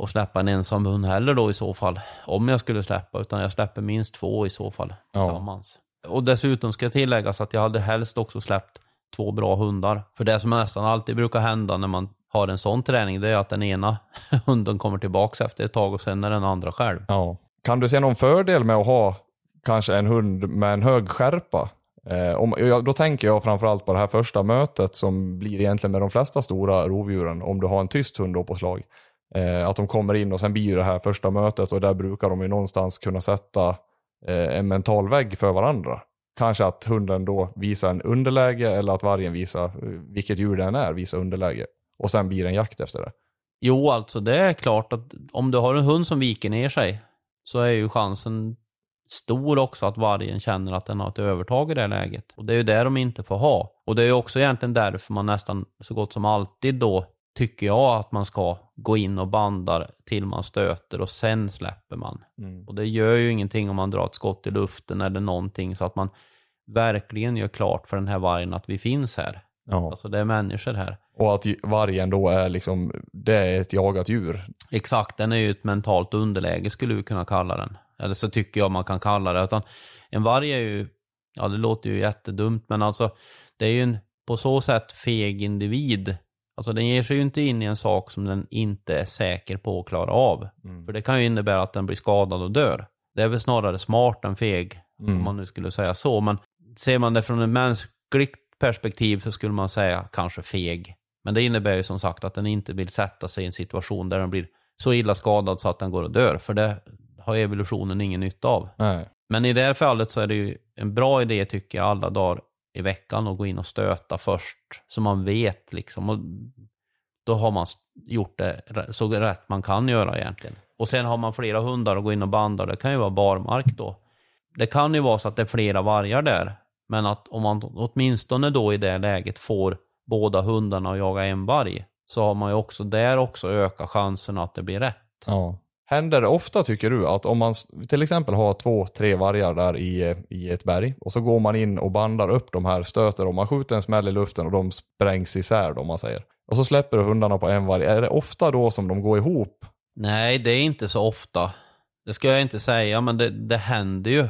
att släppa en ensam hund heller då i så fall. Om jag skulle släppa, utan jag släpper minst två i så fall Ja. tillsammans. Och dessutom ska jag tilläggas att jag hade helst också släppt två bra hundar. För det som nästan alltid brukar hända när man har en sån träning, det är att den ena hunden kommer tillbaks efter ett tag och sen är den andra själv. Ja. Kan du se någon fördel med att ha kanske en hund med en hög skärpa? Eh, om, jag, då tänker jag framförallt på det här första mötet som blir egentligen med de flesta stora rovdjuren om du har en tyst hund då på slag. Eh, att de kommer in och sen blir det här första mötet och där brukar de ju någonstans kunna sätta eh, en mental vägg för varandra. Kanske att hunden då visar en underläge eller att vargen visar, eh, vilket djur den är, visar underläge. Och sen blir det en jakt efter det. Jo, alltså det är klart att om du har en hund som viker ner sig så är ju chansen stor också att vargen känner att den har ett övertag i det läget. Och det är ju det de inte får ha. Och det är ju också egentligen därför man nästan så gott som alltid då tycker jag att man ska gå in och bandar till man stöter och sen släpper man. Och det gör ju ingenting om man drar ett skott i luften eller någonting så att man verkligen gör klart för den här vargen att vi finns här. Ja. Alltså det är människor här. Och att vargen då är liksom, det är ett jagat djur. Exakt, den är ju ett mentalt underläge skulle vi kunna kalla den. Eller så tycker jag man kan kalla det. Utan en varg är ju, ja det låter ju jättedumt, men alltså det är ju en på så sätt feg individ. Alltså den ger sig ju inte in i en sak som den inte är säker på att klara av. För det kan ju innebära att den blir skadad och dör. Det är väl snarare smart än feg, om man nu skulle säga så. Men ser man det från ett mänskligt perspektiv så skulle man säga kanske feg. Men det innebär ju som sagt att den inte vill sätta sig i en situation där den blir så illa skadad så att den går och dör. För det har evolutionen ingen nytta av. Nej. Men i det här fallet så är det ju en bra idé tycker jag alla dagar i veckan att gå in och stöta först. Så man vet liksom. Och då har man gjort det så rätt man kan göra egentligen. Och sen har man flera hundar och gå in och banda. Det kan ju vara barmark då. Det kan ju vara så att det är flera vargar där. Men att om man åtminstone då i det läget får båda hundarna att jaga en varg. Så har man ju också där också ökat chanserna att det blir rätt. Ja. Händer det ofta tycker du att om man till exempel har två, tre vargar där i, i ett berg och så går man in och bandar upp de här, stöter dem, man skjuter en smäll i luften och de sprängs isär då, om man säger. Och så släpper du hundarna på en varg. Är det ofta då som de går ihop? Nej, det är inte så ofta. Det ska jag inte säga, men det, det händer ju.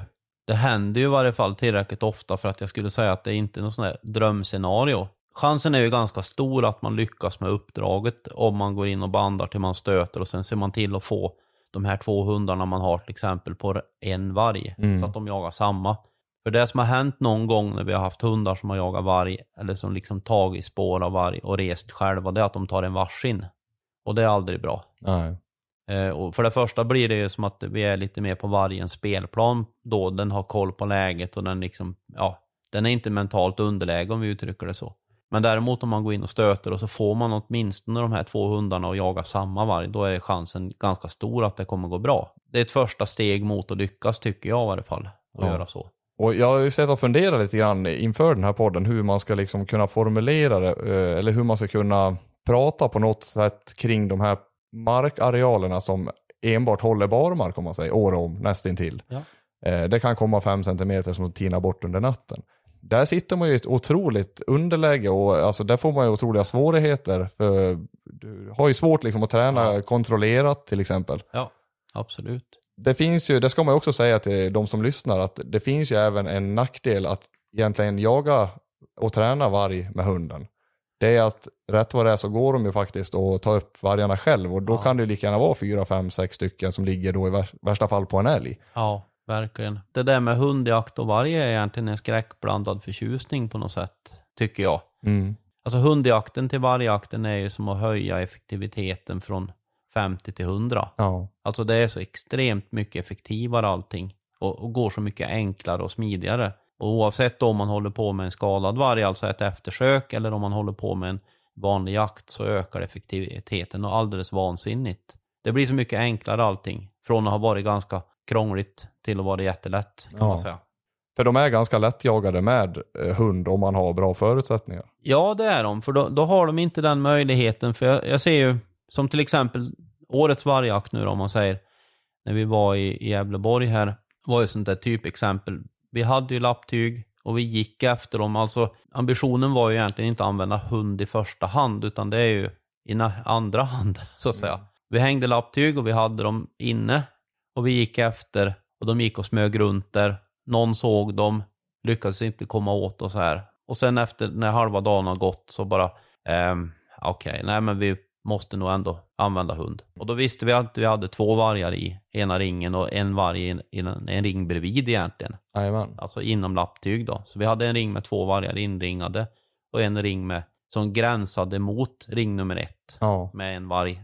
Det händer ju i varje fall tillräckligt ofta för att jag skulle säga att det inte är något sånt här drömscenario. Chansen är ju ganska stor att man lyckas med uppdraget om man går in och bandar till man stöter och sen ser man till att få de här två hundarna man har till exempel på en varg så att de jagar samma. För det som har hänt någon gång när vi har haft hundar som har jagat varg eller som liksom tagit spår av varg och rest själva, det är att de tar en varsin. Och det är aldrig bra. Nej. Eh, och för det första blir det ju som att vi är lite mer på vargens spelplan då. Den har koll på läget och den liksom, ja, den är inte mentalt underläge om vi uttrycker det så. Men däremot om man går in och stöter och så får man åtminstone de här två hundarna att jaga samma varg, då är chansen ganska stor att det kommer gå bra. Det är ett första steg mot att lyckas tycker jag i varje fall, att Ja. göra så. Och jag har ju sett och funderat lite grann inför den här podden hur man ska liksom kunna formulera det, eh, eller hur man ska kunna prata på något sätt kring de här markarealerna som enbart håller barmark om man säger, år om nästintill. Ja. Eh, Det kan komma fem centimeter som tinar bort under natten. Där sitter man ju i ett otroligt underläge och alltså där får man ju otroliga svårigheter. För du har ju svårt liksom att träna kontrollerat till exempel. Ja, absolut. Det finns ju, det ska man också säga till de som lyssnar, att det finns ju även en nackdel att egentligen jaga och träna varg med hunden. Det är att rätt vad det är så går de ju faktiskt och tar upp vargarna själv och då Ja. kan det ju lika gärna vara fyra, fem, sex stycken som ligger då i vär- värsta fall på en älg. Ja, verkligen. Det där med hundjakt och varg är egentligen en skräckblandad förtjusning på något sätt, tycker jag. Mm. Alltså hundjakten till vargjakten är ju som att höja effektiviteten från 50 till 100. Ja. Alltså det är så extremt mycket effektivare allting och, och går så mycket enklare och smidigare. Och oavsett om man håller på med en skadad varg, alltså ett eftersök, eller om man håller på med en vanlig jakt så ökar effektiviteten och alldeles vansinnigt. Det blir så mycket enklare allting. Från att ha varit ganska krångligt till att vara jättelätt kan Ja. man säga. För de är ganska lättjagade med eh, hund om man har bra förutsättningar. Ja, det är de. För då, då har de inte den möjligheten. För jag, jag ser ju som till exempel årets vargjakt nu då, om man säger, när vi var i, i Gävleborg här, var ju sånt där typexempel. Vi hade ju lapptyg och vi gick efter dem. Alltså ambitionen var ju egentligen inte att använda hund i första hand, utan det är ju i andra hand, så att säga. Vi hängde lapptyg och vi hade dem inne och vi gick efter och de gick och smög runt där. Någon såg dem, lyckades inte komma åt och så här. Och sen efter när halva dagen har gått så bara, ehm, okej, nej men vi måste nog ändå använda hund. Och då visste vi att vi hade två vargar i ena ringen och en varg i en, en, ring bredvid egentligen. Jajamän. Alltså inom lapptyg då. Så vi hade en ring med två vargar inringade och en ring med, som gränsade mot ring nummer ett Ja. med en varg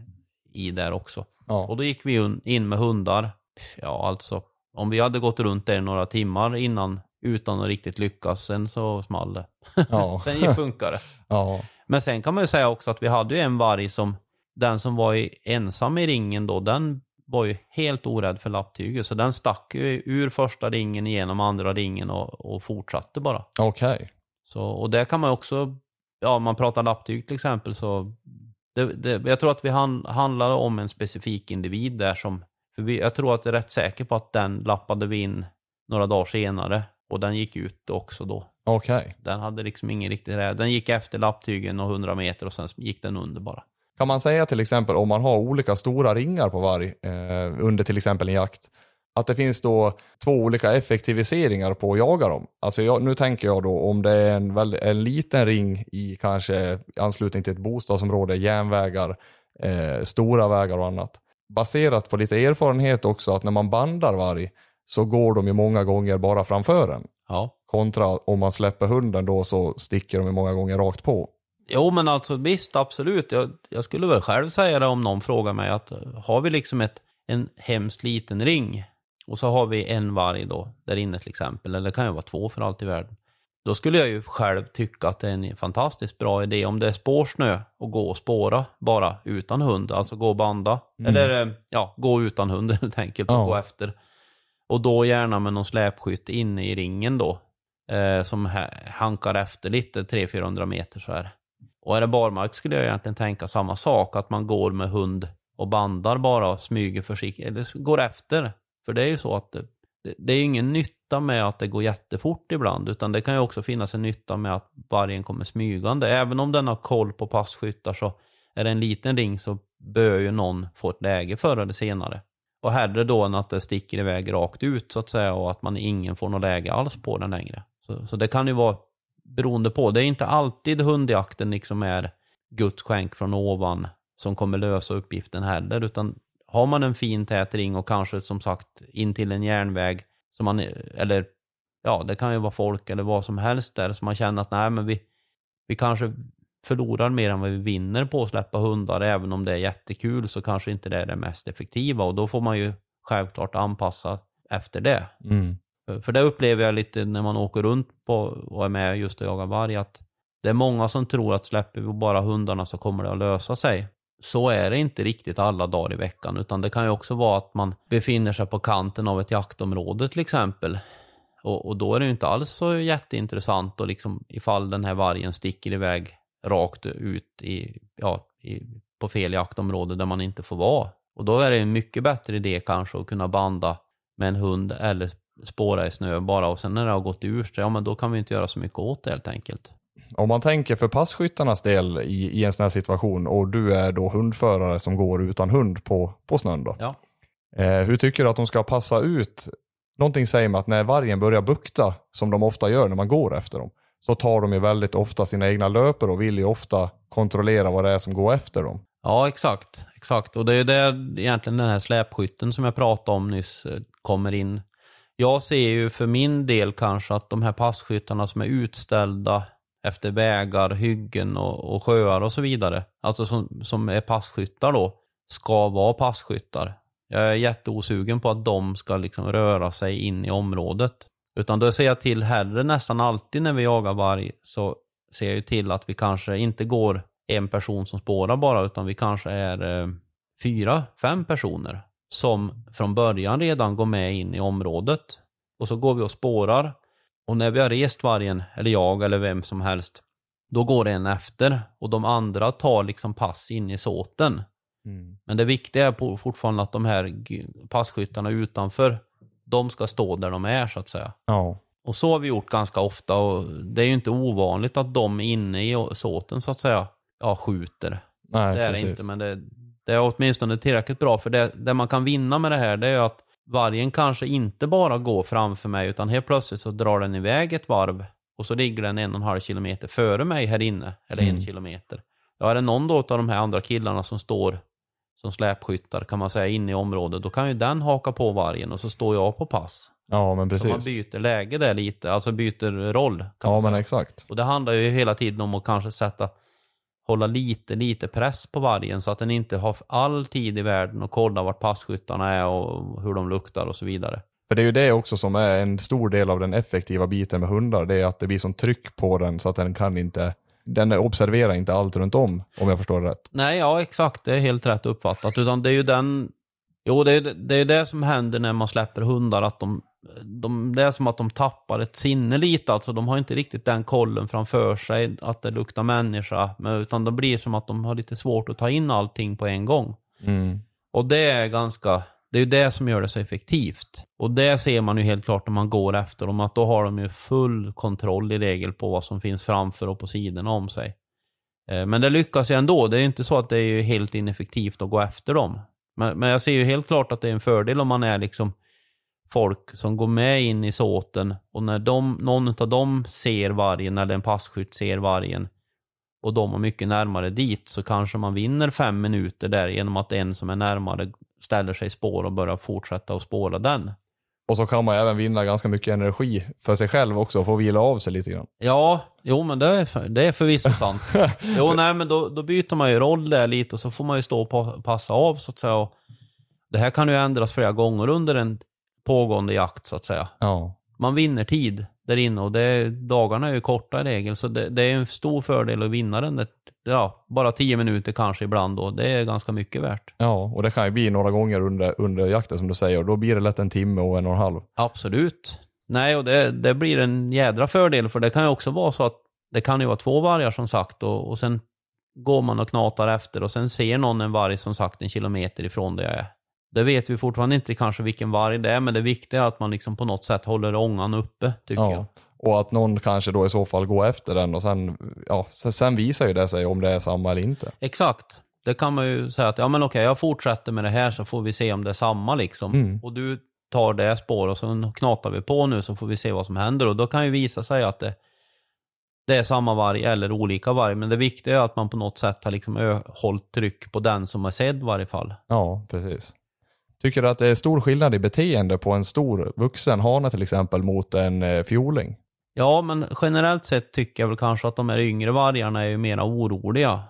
i där också. Ja. Och då gick vi in med hundar. Ja, alltså om vi hade gått runt där några timmar innan utan att riktigt lyckas, sen så small det. Ja. sen funkar det. Ja. Men sen kan man ju säga också att vi hade ju en varg som, den som var i, ensam i ringen då, den var ju helt orädd för lapptyget. Så den stack ju ur första ringen igenom andra ringen och, och fortsatte bara. Okej. Så, och det kan man också, ja om man pratar lapptyg till exempel så, det, det, jag tror att vi han, handlar om en specifik individ där som, för vi, jag tror att jag är rätt säker på att den lappade vi in några dagar senare och den gick ut också då. Okej. Den hade liksom ingen riktig. Den gick efter lapptygen och 100 meter och sen gick den under bara. Kan man säga till exempel om man har olika stora ringar på varg eh, under till exempel en jakt, att det finns då två olika effektiviseringar på att jaga dem? Alltså jag, nu tänker jag då om det är en, en liten ring i kanske anslutning till ett bostadsområde, järnvägar, eh, stora vägar och annat. Baserat på lite erfarenhet också att när man bandar varg så går de ju många gånger bara framför en. Ja. Kontra om man släpper hunden då så sticker de ju många gånger rakt på. Jo men alltså visst absolut. Jag, jag skulle väl själv säga det om någon frågar mig att eh, har vi liksom ett, en hemskt liten ring och så har vi en varg då där inne till exempel, eller det kan ju vara två för allt i världen. Då skulle jag ju själv tycka att det är en fantastiskt bra idé om det är spårsnö och gå och spåra bara utan hund, alltså gå och banda. Eller eh, ja, gå utan hund helt enkelt och Ja. gå efter. Och då gärna med någon släpskytt inne i ringen då. Eh, som hankar efter lite, 300-400 meter så här. Och är det barmark skulle jag egentligen tänka samma sak, att man går med hund och bandar bara och smyger försiktigt, eller går efter. För det är ju så att det, det, det är ingen nytta med att det går jättefort ibland, utan det kan ju också finnas en nytta med att vargen kommer smygande. Även om den har koll på passkyttar så är det en liten ring så bör ju någon få ett läge förr eller senare. Och hellre då än att det sticker iväg rakt ut så att säga och att man ingen får något läge alls på den längre. Så, så det kan ju vara beroende på. Det är inte alltid hundjakten liksom är Guds skänk från ovan som kommer lösa uppgiften heller, utan har man en fin tät ring och kanske som sagt in till en järnväg som man, eller ja, det kan ju vara folk eller vad som helst där som man känner att nej men vi, vi kanske förlorar mer än vad vi vinner på att släppa hundar, även om det är jättekul så kanske inte det är det mest effektiva och då får man ju självklart anpassa efter det. Mm. För- För det upplever jag lite när man åker runt på och är med just och jagar varg att det är många som tror att släpper vi bara hundarna så kommer det att lösa sig. Så är det inte riktigt alla dagar i veckan utan det kan ju också vara att man befinner sig på kanten av ett jaktområde till exempel. Och, och då är det ju inte alls så jätteintressant och liksom ifall den här vargen sticker iväg rakt ut i, ja, i, på fel jaktområde där man inte får vara. Och då är det en mycket bättre idé kanske att kunna banda med en hund eller spåra i snö bara och sen när det har gått ur sig, ja men då kan vi inte göra så mycket åt det helt enkelt. Om man tänker för passkyttarnas del i, i en sån här situation och du är då hundförare som går utan hund på, på snön då. Ja. Eh, hur tycker du att de ska passa ut? Någonting säger mig att när vargen börjar bukta, som de ofta gör när man går efter dem, så tar de ju väldigt ofta sina egna löper och vill ju ofta kontrollera vad det är som går efter dem. Ja, exakt. Exakt. Och det är där egentligen den här släpskytten som jag pratade om nyss eh, kommer in. Jag ser ju för min del kanske att de här passkyttarna som är utställda efter vägar, hyggen och, och sjöar och så vidare, alltså som, som är passkyttar då, ska vara passkyttar. Jag är jätteosugen på att de ska liksom röra sig in i området. Utan då ser jag till hellre nästan alltid när vi jagar varg så ser jag ju till att vi kanske inte går en person som spårar bara utan vi kanske är eh, fyra, fem personer som från början redan går med in i området. Och så går vi och spårar och när vi har rest vargen, eller jag eller vem som helst, då går det en efter och de andra tar liksom pass in i såten. Mm. Men det viktiga är fortfarande att de här passkyttarna utanför, de ska stå där de är så att säga. Ja. Och så har vi gjort ganska ofta och det är ju inte ovanligt att de inne i såten så att säga, ja, skjuter. Nej, det är precis. det inte, men det, det är åtminstone tillräckligt bra. För det, det man kan vinna med det här, det är att vargen kanske inte bara går framför mig, utan helt plötsligt så drar den iväg ett varv och så ligger den en och en halv kilometer före mig här inne, eller mm. en kilometer. Ja, är det någon då av de här andra killarna som står som släpskyttar kan man säga inne i området, då kan ju den haka på vargen och så står jag på pass. Ja, men precis. Så man byter läge där lite, alltså byter roll. ja, men exakt. Och det handlar ju hela tiden om att kanske sätta, hålla lite, lite press på vargen så att den inte har all tid i världen och kolla vart passkyttarna är och hur de luktar och så vidare. För det är ju det också som är en stor del av den effektiva biten med hundar, det är att det blir som tryck på den så att den kan inte den observerar inte allt runt om, om jag förstår det rätt. Nej, ja exakt, det är helt rätt uppfattat. Utan det är ju den, jo det är det, är det som händer när man släpper hundar, att de, de, det är som att de tappar ett sinne lite, alltså de har inte riktigt den kollen framför sig, att det luktar människa, men, utan det blir som att de har lite svårt att ta in allting på en gång. Mm. Och det är ganska, det är ju det som gör det så effektivt. Och det ser man ju helt klart när man går efter dem, att då har de ju full kontroll i regel på vad som finns framför och på sidorna om sig. Eh, men det lyckas ju ändå. Det är ju inte så att det är helt ineffektivt att gå efter dem. Men, men jag ser ju helt klart att det är en fördel om man är liksom folk som går med in i såten och när de, någon av dem ser vargen eller en passkytt ser vargen och de är mycket närmare dit så kanske man vinner fem minuter där genom att en som är närmare ställer sig i spår och börjar fortsätta att spåra den. Och så kan man även vinna ganska mycket energi för sig själv också och få vila av sig lite grann. Ja, jo men det är, det är förvisso sant. jo nej men då, då byter man ju roll där lite och så får man ju stå och passa av så att säga. Och det här kan ju ändras flera gånger under en pågående jakt så att säga. Ja. Man vinner tid där inne och det, dagarna är ju korta i regel så det, det är en stor fördel att vinna den där ja, bara tio minuter kanske ibland då. Det är ganska mycket värt. Ja, och det kan ju bli några gånger under, under jakten som du säger. Och då blir det lätt en timme och en och en halv. Absolut. Nej, och det, det blir en jädra fördel. För det kan ju också vara så att det kan ju vara två vargar som sagt. Och, och sen går man och knatar efter och sen ser någon en varg som sagt en kilometer ifrån där jag är. Det vet vi fortfarande inte kanske vilken varg det är, men det viktiga är att man liksom på något sätt håller ångan uppe, tycker ja. jag. Och att någon kanske då i så fall går efter den och sen, ja, sen visar ju det sig om det är samma eller inte. Exakt. Det kan man ju säga att, ja men okej, jag fortsätter med det här så får vi se om det är samma liksom. Mm. Och du tar det spår och så knatar vi på nu så får vi se vad som händer. Och då kan ju visa sig att det, det är samma varg eller olika varg. Men det viktiga är att man på något sätt har liksom hållit tryck på den som är sedd i varje fall. Ja, precis. Tycker du att det är stor skillnad i beteende på en stor vuxen hane till exempel mot en eh, fjoling? Ja, men generellt sett tycker jag väl kanske att de här yngre vargarna är ju mera oroliga.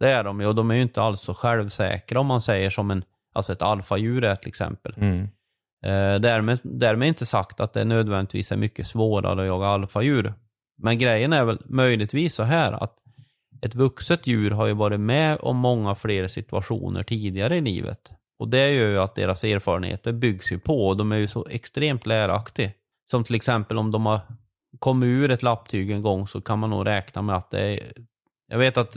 Det är de ju och de är ju inte alls så självsäkra om man säger som en, alltså ett alfadjur är till exempel. Mm. Eh, därmed, därmed inte sagt att det nödvändigtvis är mycket svårare att jaga alfadjur. Men grejen är väl möjligtvis så här att ett vuxet djur har ju varit med om många fler situationer tidigare i livet. Och det gör ju att deras erfarenheter byggs ju på och de är ju så extremt läraktiga. Som till exempel om de har kommit ur ett lapptyg en gång så kan man nog räkna med att det är... Jag vet att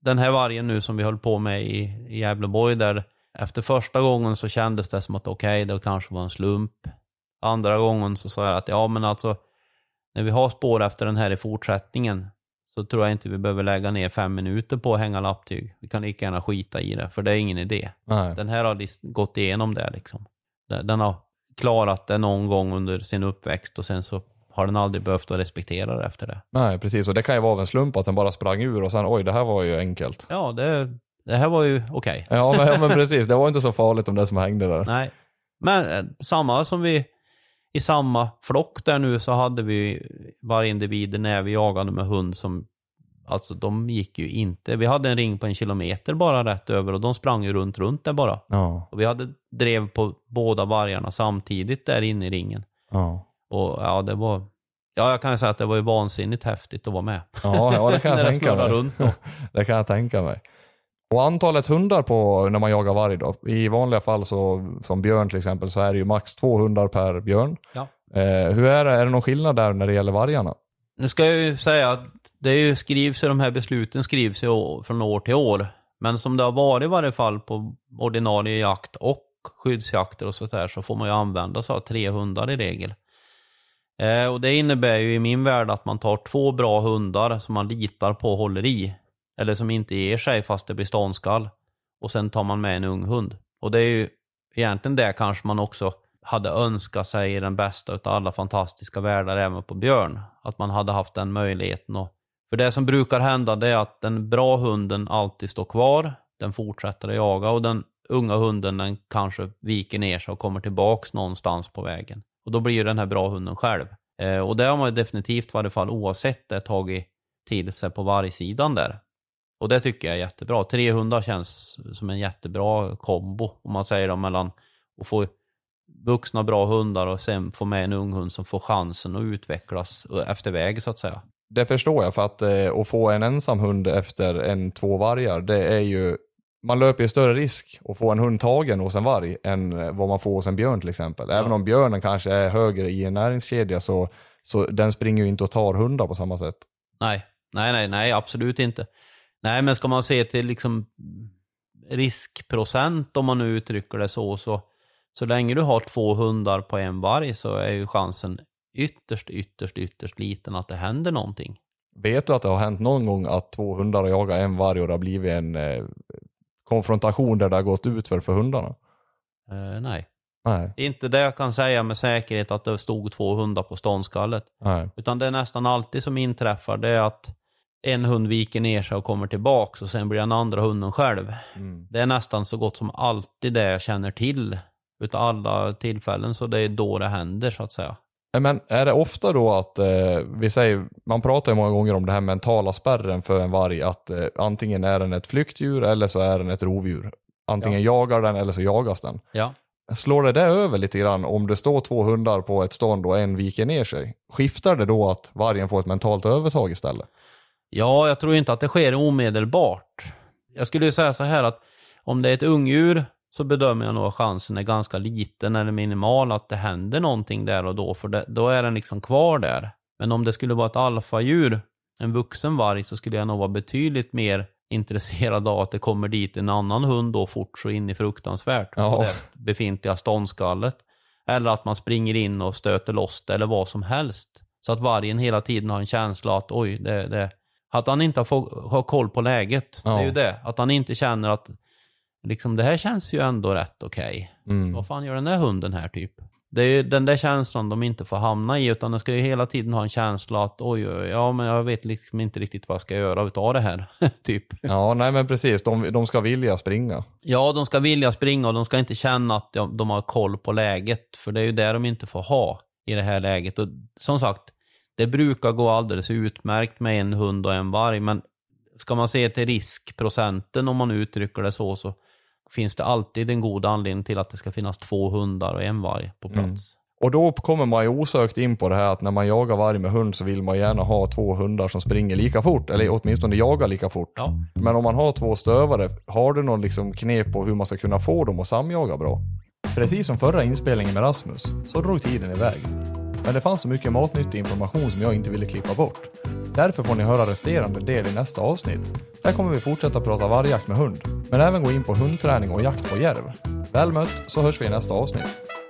den här vargen nu som vi höll på med i, i Gävleborg där efter första gången så kändes det som att okej, okay, det kanske var en slump. Andra gången så sa jag att ja men alltså när vi har spår efter den här i fortsättningen så tror jag inte vi behöver lägga ner fem minuter på att hänga lapptyg. Vi kan lika gärna skita i det, för det är ingen idé. Nej. Den här har gått igenom det liksom. Den har klarat det någon gång under sin uppväxt och sen så har den aldrig behövt att respektera det efter det. Nej, precis. Och det kan ju vara av en slump att den bara sprang ur och sen oj, det här var ju enkelt. Ja, det, det här var ju okej. Okay. Ja, men, ja, men precis. Det var inte så farligt om det som hängde där. Nej. Men eh, samma som vi i samma flock där nu så hade vi varje individ när vi jagade med hund som Alltså de gick ju inte. Vi hade en ring på en kilometer bara rätt över och de sprang ju runt, runt där bara. Ja. Och vi hade drev på båda vargarna samtidigt där inne i ringen. Ja. Och ja, det var... Ja, jag kan ju säga att det var ju vansinnigt häftigt att vara med. Ja, ja det kan jag tänka mig. runt då. det kan jag tänka mig. Och antalet hundar på när man jagar varg då? I vanliga fall så, som björn till exempel, så är det ju max två hundar per björn. Ja. Eh, hur är det? Är det någon skillnad där när det gäller vargarna? Nu ska jag ju säga att det är ju, skrivs de här besluten skrivs ju från år till år. Men som det har varit i varje fall på ordinarie jakt och skyddsjakter och sånt där så får man ju använda sig av tre hundar i regel. Eh, och det innebär ju i min värld att man tar två bra hundar som man litar på och håller i. Eller som inte ger sig fast det blir ståndskall. Och sen tar man med en ung hund. Och det är ju egentligen det kanske man också hade önskat sig i den bästa av alla fantastiska världar även på björn. Att man hade haft den möjligheten. Och, för det som brukar hända det är att den bra hunden alltid står kvar. Den fortsätter att jaga och den unga hunden den kanske viker ner sig och kommer tillbaks någonstans på vägen. Och då blir ju den här bra hunden själv. Eh, och det har man ju definitivt i varje fall oavsett det tagit till sig på vargsidan där. Och det tycker jag är jättebra. Tre hundar känns som en jättebra kombo om man säger då mellan att få vuxna bra hundar och sen få med en ung hund som får chansen att utvecklas efter väg så att säga. Det förstår jag för att eh, att få en ensam hund efter en två vargar det är ju man löper ju större risk att få en hund tagen hos en varg än eh, vad man får hos en björn till exempel. Även ja. om björnen kanske är högre i en näringskedja så, så den springer ju inte och tar hundar på samma sätt. Nej, nej, nej, nej, absolut inte. Nej, men ska man se till liksom riskprocent om man nu uttrycker det så, så så länge du har två hundar på en varg så är ju chansen ytterst, ytterst, ytterst liten att det händer någonting. Vet du att det har hänt någon gång att två hundar har jagat en varg och det har blivit en eh, konfrontation där det har gått ut för, för hundarna? Eh, nej. nej. Inte det jag kan säga med säkerhet att det stod två hundar på ståndskallet. Nej. Utan det är nästan alltid som inträffar det är att en hund viker ner sig och kommer tillbaks och sen blir den andra hunden själv. Mm. Det är nästan så gott som alltid det jag känner till utav alla tillfällen så det är då det händer så att säga. Men är det ofta då att, eh, vi säger, man pratar ju många gånger om det här mentala spärren för en varg, att eh, antingen är den ett flyktdjur eller så är den ett rovdjur. Antingen ja. jagar den eller så jagas den. Ja. Slår det där över lite grann om det står två hundar på ett stånd och en viker ner sig? Skiftar det då att vargen får ett mentalt övertag istället? Ja, jag tror inte att det sker omedelbart. Jag skulle ju säga så här att om det är ett ungdjur så bedömer jag nog att chansen är ganska liten eller minimal att det händer någonting där och då, för det, då är den liksom kvar där. Men om det skulle vara ett alfadjur, en vuxen varg, så skulle jag nog vara betydligt mer intresserad av att det kommer dit en annan hund då fort så in i fruktansvärt ja. på det befintliga ståndskallet. Eller att man springer in och stöter loss det eller vad som helst. Så att vargen hela tiden har en känsla att oj, det, det att han inte har, har koll på läget. Ja. Det är ju det. Att han inte känner att liksom det här känns ju ändå rätt okej. Okay. Mm. Vad fan gör den där hunden här typ? Det är ju den där känslan de inte får hamna i, utan de ska ju hela tiden ha en känsla att oj, oj, ja men jag vet liksom inte riktigt vad jag ska göra utav det här, typ. Ja, nej men precis, de, de ska vilja springa. Ja, de ska vilja springa och de ska inte känna att de, de har koll på läget, för det är ju det de inte får ha i det här läget. Och som sagt, det brukar gå alldeles utmärkt med en hund och en varg, men ska man se till riskprocenten om man uttrycker det så, så finns det alltid en god anledning till att det ska finnas två hundar och en varg på plats. Mm. Och då kommer man ju osökt in på det här att när man jagar varg med hund så vill man gärna ha två hundar som springer lika fort, eller åtminstone jagar lika fort. Ja. Men om man har två stövare, har du någon liksom knep på hur man ska kunna få dem att samjaga bra? Precis som förra inspelningen med Rasmus, så drog tiden iväg. Men det fanns så mycket matnyttig information som jag inte ville klippa bort. Därför får ni höra resterande del i nästa avsnitt. Där kommer vi fortsätta prata vargjakt med hund, men även gå in på hundträning och jakt på järv. Väl mött så hörs vi i nästa avsnitt.